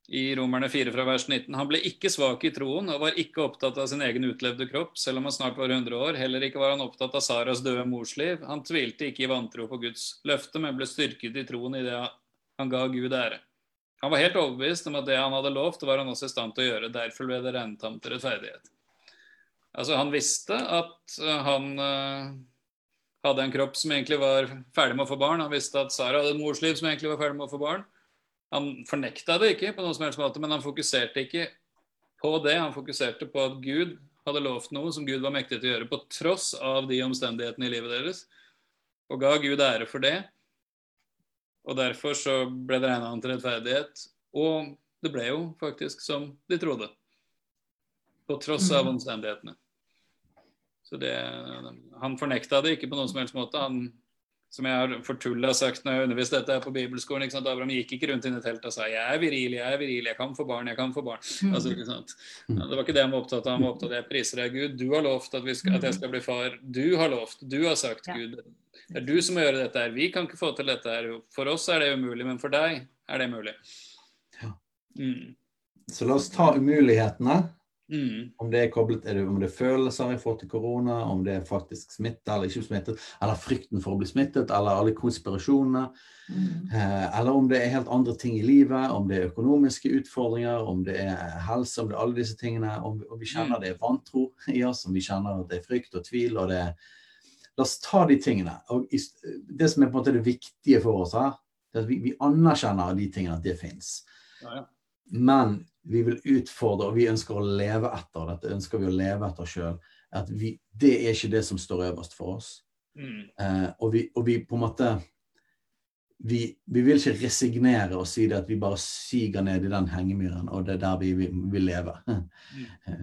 i Romerne 4 fra vers 19. Han ble ikke svak i troen og var ikke opptatt av sin egen utlevde kropp, selv om han snart var 100 år. Heller ikke var han opptatt av Saras døde mors liv. Han tvilte ikke i vantro på Guds løfte, men ble styrket i troen i det han ga Gud ære. Han var helt overbevist om at det han hadde lovt, var han også i stand til å gjøre. Derfor ble det regnet ham til rettferdighet. Altså, han visste at uh, han uh, hadde en kropp som egentlig var ferdig med å få barn. Han visste at Sara hadde et morsliv som egentlig var ferdig med å få barn. Han fornekta det ikke, på noen som helst måte, men han fokuserte ikke på det. Han fokuserte på at Gud hadde lovt noe som Gud var mektig til å gjøre, på tross av de omstendighetene i livet deres, og ga Gud ære for det. Og Derfor så ble det regna han til rettferdighet, og det ble jo faktisk som de trodde. På tross av omstendighetene. Så det, Han fornekta det ikke på noen som helst måte. Han som jeg har fortulla sagt når jeg har undervist dette på bibelskolen. ikke sant? Abraham gikk ikke rundt inn i teltet og sa 'jeg er viril, jeg er viril, jeg kan få barn, jeg kan få barn'. Altså, ikke sant? Ja, det var ikke det han var opptatt av. Han var opptatt av 'jeg priser deg, Gud, du har lovt at, vi skal, at jeg skal bli far'. Du har lovt, du har sagt, Ja. Gud. Det er du som må gjøre dette her. Vi kan ikke få til dette her. For oss er det umulig, men for deg er det mulig. Ja. Mm. Så la oss ta umulighetene. Mm. Om det er koblet er det, om det er følelser i forhold til korona, om det er faktisk smitte eller ikke smittet, eller frykten for å bli smittet, eller alle konspirasjonene. Mm. Eh, eller om det er helt andre ting i livet, om det er økonomiske utfordringer, om det er helse, om det er alle disse tingene. Om, om vi kjenner det er vantro i oss, om vi kjenner at det er frykt og tvil. og det er La oss ta de tingene. Og i, det som er på en måte det viktige for oss her, det er at vi, vi anerkjenner de tingene, at det fins. Ja, ja. Men vi vil utfordre, og vi ønsker å leve etter dette, ønsker vi å leve etter sjøl. At vi, det er ikke det som står øverst for oss. Mm. Eh, og, vi, og vi på en måte vi, vi vil ikke resignere og si det at vi bare siger ned i den hengemyren, og det er der vi vil, leve. Mm.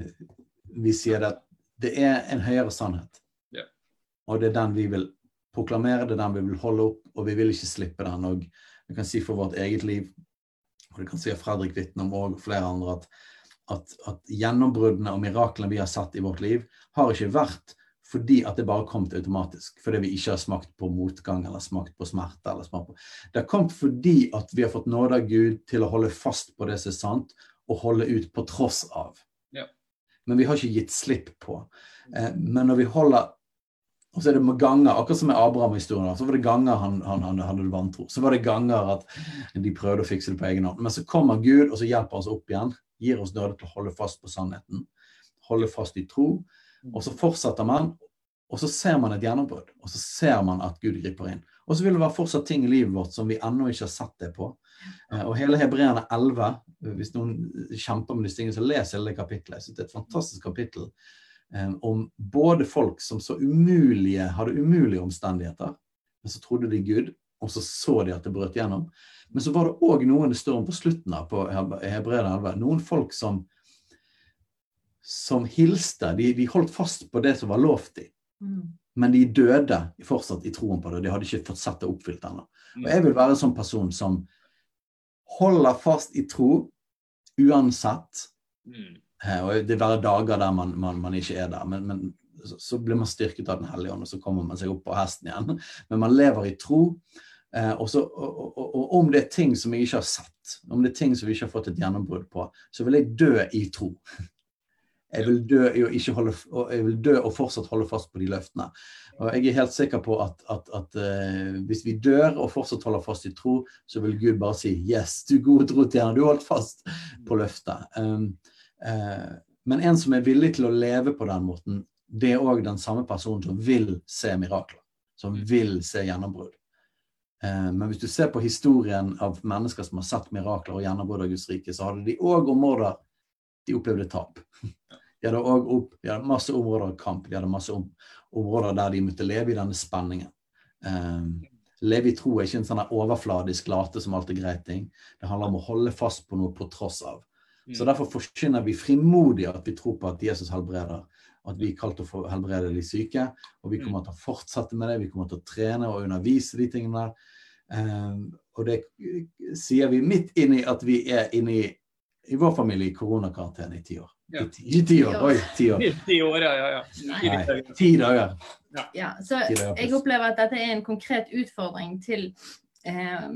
(laughs) vi sier det at det er en høyere sannhet. Yeah. Og det er den vi vil proklamere, det er den vi vil holde opp, og vi vil ikke slippe den. Og vi kan si for vårt eget liv, og det kan si Fredrik vitne om og flere andre, at, at, at gjennombruddene og miraklene vi har sett i vårt liv, har ikke vært fordi at det bare kom til automatisk. Fordi vi ikke har smakt på motgang eller smakt på smerte. eller smakt på... Det har kommet fordi at vi har fått nåde av Gud til å holde fast på det som er sant, og holde ut på tross av. Ja. Men vi har ikke gitt slipp på. Eh, men når vi holder og så er det ganger, akkurat som med Abraham-historien. Så var det ganger han, han, han hadde vantro. Så var det ganger at de prøvde å fikse det på egen hånd. Men så kommer Gud, og så hjelper han oss opp igjen. Gir oss nåde til å holde fast på sannheten. Holde fast i tro. Og så fortsetter man, og så ser man et gjennombrudd. Og så ser man at Gud griper inn. Og så vil det være fortsatt ting i livet vårt som vi ennå ikke har sett det på. Eh, Og hele Hebreerne 11, hvis noen kjemper med disse tingene, så les hele det kapittelet. Jeg synes det er et fantastisk kapittel om både folk som så umulige, hadde umulige omstendigheter, men så trodde de Gud, og så så de at det brøt gjennom. Men så var det òg noen det står om på slutten av på Hebreerne 11, noen folk som som hilste. De, de holdt fast på det som var lovt dem. Mm. men de døde fortsatt i troen på det. De hadde ikke fått sett det oppfylt ennå. Og jeg vil være en sånn person som holder fast i tro uansett. Mm. Eh, Og det være dager der man, man, man ikke er der. Men, men så, blir man styrket av Den hellige ånd, og så kommer man seg opp på hesten igjen. (laughs) Men man lever i tro. Eh, og, så, og, og, og om det er ting som jeg ikke har sett, om det er ting som vi ikke har fått et gjennombrudd på, så vil jeg dø i tro. (laughs) Jeg vil dø, ikke holde, jeg vil dø og fortsatt holde fast på de løftene. Og jeg er helt sikker på at, at, at uh, hvis vi dør og fortsatt holder fast i tro, så vil Gud bare si 'yes, du gode trotjener, du holdt fast på løftet'. Um, men en som er villig til å leve på den måten, det er òg den samme personen som vil se mirakler. Som vil se gjennombrudd. Eh, men hvis du ser på historien av mennesker som har sett mirakler og gjennombrudd av Guds rike, så hadde de òg områder de opplevde tap. (laughs) De hadde, også masse områder av kamp, de hadde masse områder der de måtte leve i denne spenningen. Eh, leve i tro er ikke en sånn overfladisk late som alt er greit ting. Det handler om å holde fast på noe på tross av. Så Derfor forkynner vi frimodig at vi tror på at Jesus helbreder. At vi er kalt til å helbrede de syke. Og vi kommer til å fortsette med det. Vi kommer til å trene og undervise de tingene der. Eh, og det sier vi midt inni at vi er inne i, i vår familie i koronakarantene i ti år. Ja. I ti, I ti år! Oi, ti år. Ti år, ja, ja. ja. Nei, ti dager. Ja, så jeg opplever at dette er en konkret utfordring til eh,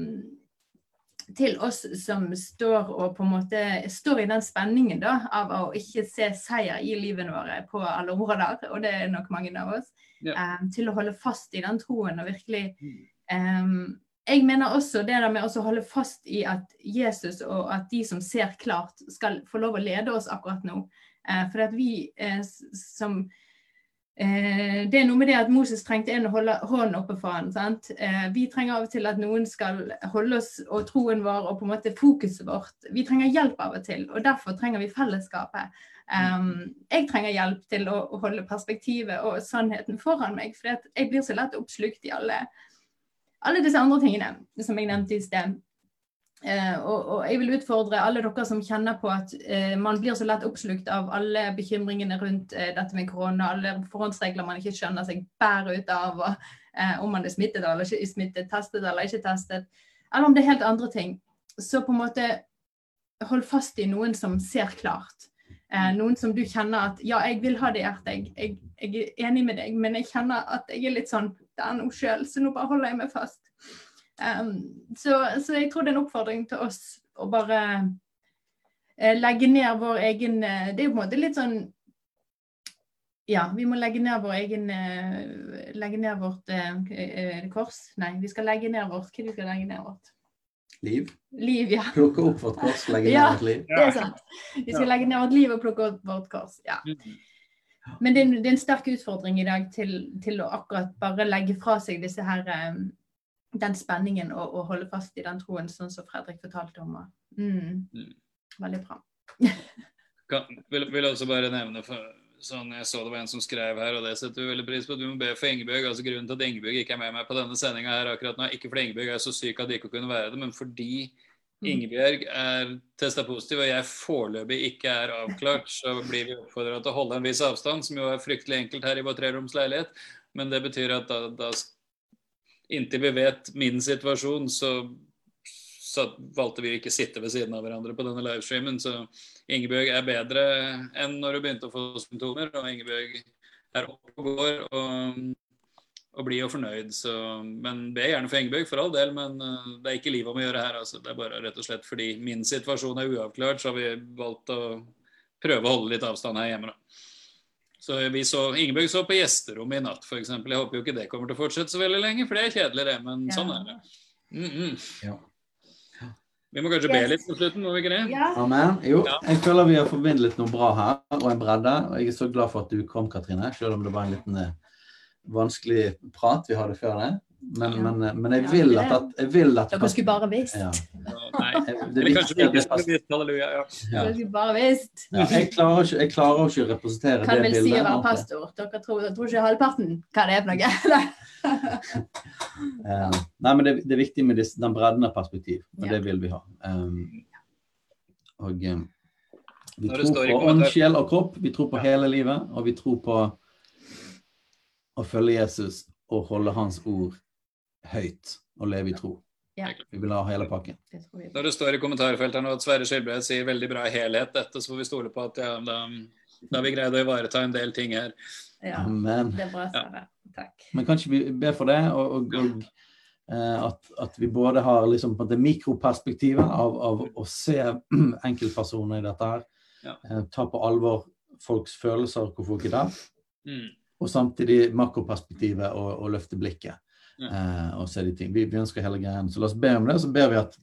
til oss som står og på en måte står i den spenningen da, av å ikke se seier i livet våre på alle områder, og det er nok mange av oss, Ja. um, til å holde fast i den troen og virkelig eh, Jeg mener også det der med å holde fast i at Jesus og at de som ser klart, skal få lov å lede oss akkurat nå. Uh, for at vi uh, som Eh, det er noe med det at Moses trengte en å holde hånden oppe for han. Sant? Eh, vi trenger av og til at noen skal holde oss og troen vår og på en måte fokuset vårt. Vi trenger hjelp av og til, og derfor trenger vi fellesskapet. Um, jeg trenger hjelp til å, å holde perspektivet og sannheten foran meg, for jeg blir så lett oppslukt i alle, alle disse andre tingene som jeg nevnte i sted. Eh, og, og jeg vil utfordre alle dere som kjenner på at eh, man blir så lett oppslukt av alle bekymringene rundt eh, dette med korona, alle forhåndsregler man ikke skjønner seg bærer ut av, og, eh, om man er smittet eller ikke smittet, testet eller ikke testet, eller om det er helt andre ting. Så på en måte hold fast i noen som ser klart. Eh, noen som du kjenner at ja, jeg vil ha det hjertet, jeg, jeg, jeg er enig med deg, men jeg kjenner at jeg er litt sånn det er noe sjøl, så nå bare holder jeg meg fast. Um, så, så jeg tror det er en oppfordring til oss å bare uh, legge ned vår egen uh, Det er jo på en måte litt sånn Ja, vi må legge ned vår egen uh, Legge ned vårt kors. Nei, vi skal legge ned vårt Hva vi skal legge ned vårt? Liv. Liv, ja. Plukke opp vårt kors, legge ned Ja. vårt liv. Ja, Det er sant. Vi skal legge ned vårt liv og plukke opp vårt kors. Ja. Mm. Men det er, en- det er en sterk utfordring i dag til, til å akkurat bare legge fra seg disse her eh, den spenningen og, og holde fast i den troen, sånn som Fredrik fortalte om. og- Mm. Mm. Veldig bra. (laughs) Kan, vil, vil også bare nevne for, sånn Jeg så det var en som skrev her, og det setter vi veldig pris på. Du må be for Ingebjørg. altså Grunnen til at Ingebjørg ikke er med meg på denne sendinga her akkurat nå, ikke fordi Ingebjørg er så syk at de ikke kunne være det, men fordi Mm. Ingebjørg er testa positiv, og jeg foreløpig ikke er avklart, så blir vi oppfordra til å holde en viss avstand, som jo er fryktelig enkelt her i vår treroms leilighet. Men det betyr at da, da Inntil vi vet min situasjon, så, så valgte vi ikke sitte ved siden av hverandre på denne livestreamen. Så Ingebjørg er bedre enn når hun begynte å få symptomer, og Ingebjørg er oppe og går og, og blir jo fornøyd. Så, men be gjerne for Ingebjørg, for all del, men eh, det er ikke livet om å gjøre her. Altså. Det er bare rett og slett fordi min situasjon er uavklart, så har vi valgt å prøve å holde litt avstand her hjemme. da. Så vi så, Ingebjørg så på gjesterommet i natt, f.eks. Jeg håper jo ikke det kommer til å fortsette så veldig lenge, for det er kjedelig, det. Men sånn er det. Mm -mm. Ja. Vi må kanskje be litt på slutten, må vi ikke det? Ja. Amen. Jo, jeg føler vi har formidlet noe bra her, og en bredde. Og jeg er så glad for at du kom, Katrine, selv om det var en liten eh, vanskelig prat vi hadde før det. Men, Ja. men, eh, men jeg vil at, at jeg vil at Dere skulle bare visst. ja. Nei. Det Eller kanskje viktige vi er halleluja. Ja. ja. Dere skulle bare visst. Ja, jeg, klarer ikke, jeg klarer ikke å representere Kan det vel si å være pastor. Dere tror, dere tror ikke halvparten hva det er for noe. (laughs) Eh, nei, men det, det er viktig med disse- den bredden av perspektiv, og Ja. det vil vi ha. Um, og um, vi Når tror på ånd, sjel og kropp. Vi tror på hele livet, og vi tror på å følge Jesus og holde hans ord høyt og leve i tro. Ja. Vi vil ha hele pakken. Det tror. Når det står i kommentarfeltet nå at Sverre Skilbred sier veldig bra helhet dette, så får vi stole på at ja, da, da har vi greid å ivareta en del ting her. Ja, Men, det er bra, Sverre. Takk. men kanskje vi ber for det, og, og, og eh, at, at vi både har liksom på det mikroperspektivet av, av å se (clears throat) enkeltpersoner i dette her, Ja. eh, ta på alvor folks følelser, hvor folk er der, Mm. og samtidig makroperspektivet og, og løfte blikket. Eh, og se de ting. Vi, vi ønsker hele greien. Så la oss be om det. Så ber vi at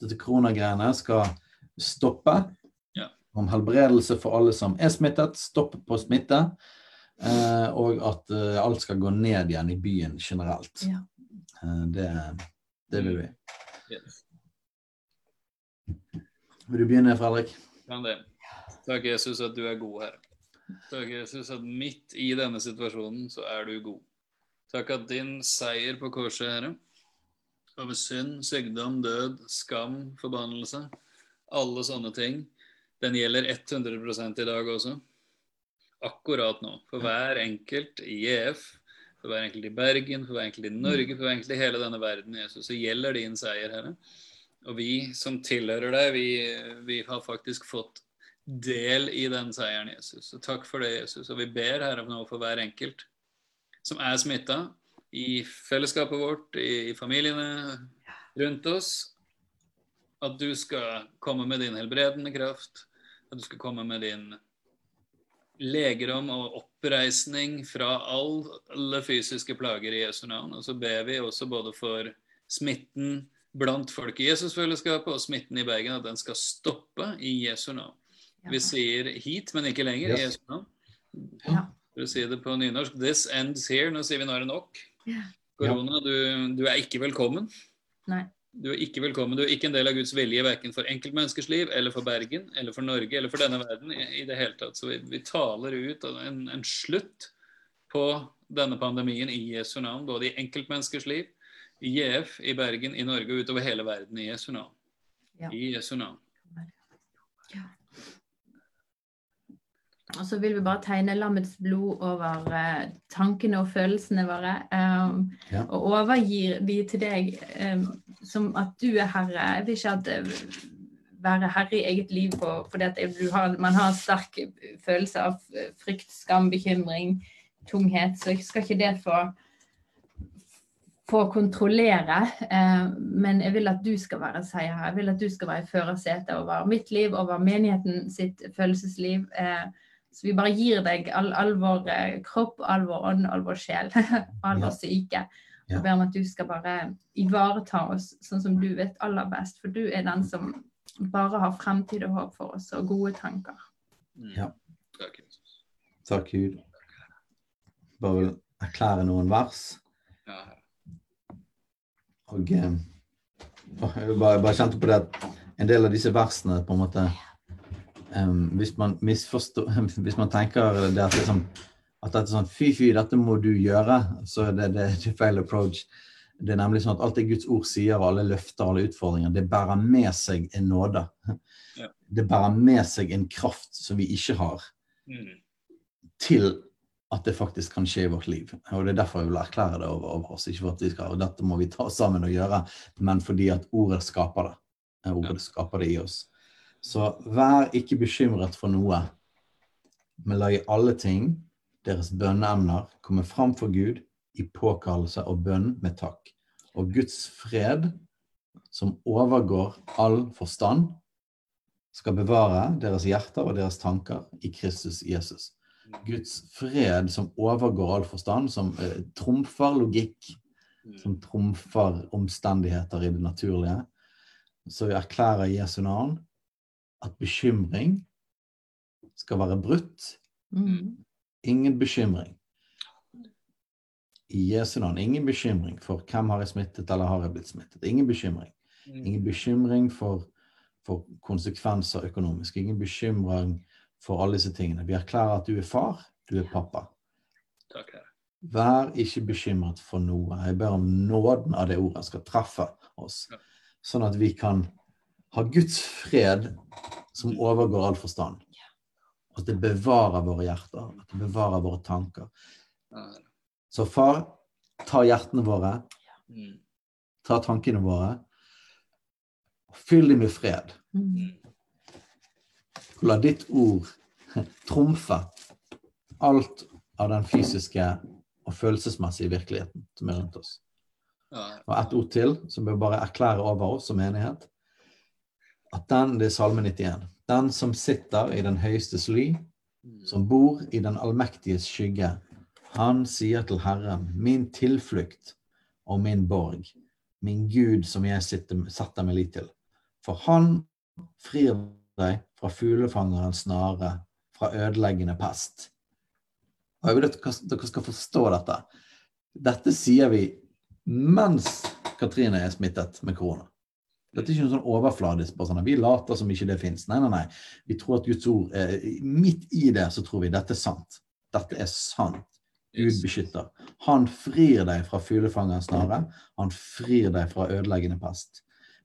dette koronagreiene skal stoppe. Ja. Om helbredelse for alle som er smittet. Stopp på smitte. Eh, og at eh, alt skal gå ned igjen i byen generelt. Ja. Eh, det, det vil vi. Yes. Vil du begynne, Fredrik? Kan det. Takk, Jesus, at du er god, her. Takk, Jesus, at midt i denne situasjonen så er du god. Takk at din seier på korset, Herre, over synd, sykdom, død, skam, forbannelse, alle sånne ting, den gjelder 100 i dag også. Akkurat nå. For hver enkelt i EF, for hver enkelt i Bergen, for hver enkelt i Norge, for hver enkelt i hele denne verden, Jesus, så gjelder din seier, Herre. Og vi som tilhører deg, vi, vi har faktisk fått del i den seieren, Jesus. Og takk for det, Jesus. Og vi ber Herre nå for hver enkelt som er smitta, i fellesskapet vårt, i, i familiene rundt oss, at du skal komme med din helbredende kraft, at du skal komme med din legerom og oppreisning fra all, alle fysiske plager i Jesu navn. Og så ber vi også både for smitten blant folk i Jesusfellesskapet og smitten i Bergen, at den skal stoppe i Jesu navn. Vi sier hit, men ikke lenger. i Jesu navn. Ja. For å si det på nynorsk This ends here. Nå sier vi nå er det nok. Ja. Korona, du, du er ikke velkommen. Nei. Du er ikke velkommen. Du er ikke en del av Guds vilje verken for enkeltmenneskers liv eller for Bergen eller for Norge eller for denne verden i, i det hele tatt. Så vi, vi taler ut en, en slutt på denne pandemien i Jesu navn, både i enkeltmenneskers liv, i JF, i Bergen, i Norge og utover hele verden i Jesu navn. Ja. I Jesu navn. Og så vil vi bare tegne lammets blod over eh, tankene og følelsene våre. Um, Ja. Og overgir de til deg um, som at du er herre. Jeg vil ikke at eh, være herre i eget liv på, fordi at du har, man har en sterk følelse av frykt, skam, bekymring, tunghet. Så skal ikke det få få kontrollere, eh, men jeg vil at du skal være seier her. Jeg vil at du skal være i førersetet over mitt liv, over menigheten sitt følelsesliv. Eh, så vi bare gir deg all, all vår eh, kropp, all vår ånd, all vår sjel, (laughs) all vår syke. Og ber om at du skal bare ivareta oss sånn som du vet aller best. For du er den som bare har fremtid og håp for oss, og gode tanker. Mm. Ja. Takk, Jesus. Takk, Gud. Bare vil erklære noen vers. Ja, Og eh, (laughs) jeg bare, bare kjente på det at en del av disse versene på en måte em, Hvis man (laughs) Hvis man tenker det at, liksom, at dette er sånn Fy, fy, dette må du gjøre, så det, det, det er feil approach. Det er nemlig sånn at alt det Guds ord sier, og alle løfter, alle utfordringer, det bærer med seg en nåde. (laughs) Ja. Det bærer med seg en kraft som vi ikke har, Mm. til at det faktisk kan skje i vårt liv. Og Det er derfor jeg vil erklære det over, over oss. Ikke for at vi skal, og dette må vi ta sammen og gjøre, men fordi at ordet skaper det. Ordet Ordet skaper det i oss. Så vær ikke bekymret for noe, men la i alle ting deres bønneemner komme fram for Gud i påkallelse og bønn med takk. Og Guds fred, som overgår all forstand, skal bevare deres hjerter og deres tanker i Kristus Jesus. Guds fred som overgår all forstand, som eh, trumfer logikk, som trumfer omstendigheter i det naturlige. Så vi erklærer Jesu navn at bekymring skal være brutt. Mm. Ingen bekymring. I Jesu navn. Ingen bekymring for hvem har jeg smittet eller har jeg blitt smittet. Ingen bekymring. Mm. Ingen bekymring for, for konsekvenser økonomisk. Ingen bekymring for alle disse tingene. Vi erklærer at du er far, du er pappa. Takk, Herre. Vær ikke bekymret for noe. Jeg ber om nåden av det ordet skal treffe oss, sånn at vi kan ha Guds fred som overgår all forstand. At det bevarer våre hjerter, at det bevarer våre tanker. Så far, ta hjertene våre, Mm. ta tankene våre, og fyll dem med fred. Mm. Og la ditt ord (laughs) trumfe alt av den fysiske og følelsesmessige virkeligheten som er rundt oss. Ja. Og ett ord til, som vi bare erklærer over oss som menighet. At den, det er Salme 91. Den som sitter i den høyestes ly, som bor i den allmektiges skygge, han sier til Herren, min tilflukt og min borg, min Gud som jeg sitter, setter meg lit til. For han frir deg fra fuglefangerens snare, fra ødeleggende pest. Og jeg vil at dere skal forstå dette. Dette sier vi mens Katrine er smittet med korona. Dette er ikke noe sånn overfladisk. bare sånn at Vi later som ikke det fins. Nei, nei, nei. Vi tror at Guds ord eh, Midt i det så tror vi dette er sant. Dette er sant. Gud beskytter. Han frir deg fra fuglefangerens snare. Han frir deg fra ødeleggende pest.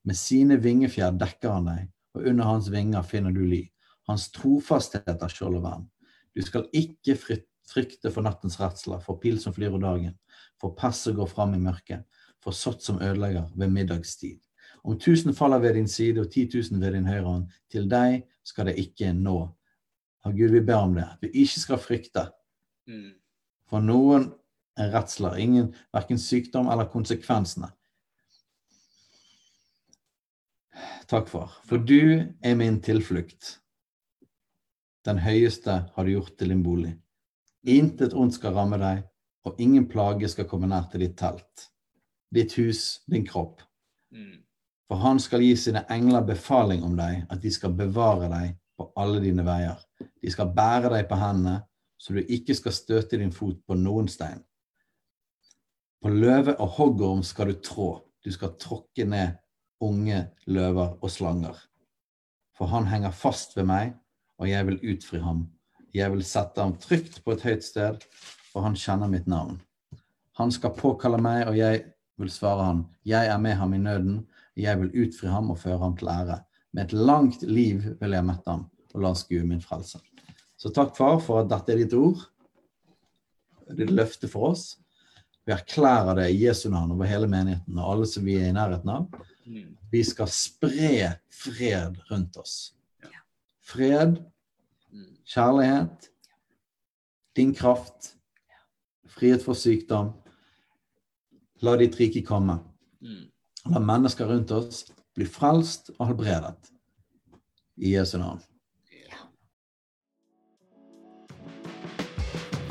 Med sine vingefjær dekker han deg, og under hans vinger finner du ly. Hans trofasthet er skjold og vern. Du skal ikke frykte for nattens redsler, for pil som flyr om dagen, for som går fram i mørket, for sott som ødelegger ved middagstid. Om tusen faller ved din side og ti tusen ved din høyre hånd, til deg skal det ikke nå. Og Gud, vi ber om det. Vi ikke skal frykte. Mm. For noen er redsler, ingen verken sykdom eller konsekvensene. Takk, far, for du er min tilflukt. Den høyeste har du gjort til din bolig. Intet ondt skal ramme deg, og ingen plage skal komme nær til ditt telt, ditt hus, din kropp. Mm. For han skal gi sine engler befaling om deg, at de skal bevare deg på alle dine veier. De skal bære deg på hendene, så du ikke skal støte din fot på noen stein. På løve og hoggorm skal du trå, du skal tråkke ned unge løver og slanger. For han henger fast ved meg, og jeg vil utfri ham. Jeg vil sette ham trygt på et høyt sted, for han kjenner mitt navn. Han skal påkalle meg, og jeg vil svare han. Jeg er med ham i nøden, jeg vil utfri ham og føre ham til ære. Med et langt liv vil jeg mette ham og la oss skue min frelse. Så takk, far, for at dette er ditt ord. Er løfte for oss. Vi erklærer det i Jesu navn over hele menigheten og alle som vi er i nærheten av. Mm. Vi skal spre fred rundt oss. Fred, Mm. kjærlighet, din kraft, frihet fra sykdom. La ditt rike komme. La mennesker rundt oss bli frelst og helbredet. I Jesu navn.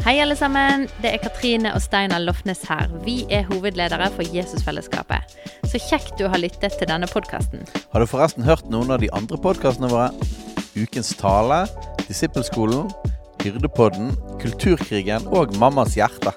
Hei, alle sammen. Det er Katrine og Steinar Lofnes her. Vi er hovedledere for Jesusfellesskapet. Så kjekt du har lyttet til denne podkasten. Har du forresten hørt noen av de andre podkastene våre? Ukens tale, Disippelskolen, Hyrdepodden, Kulturkrigen og Mammas hjerte.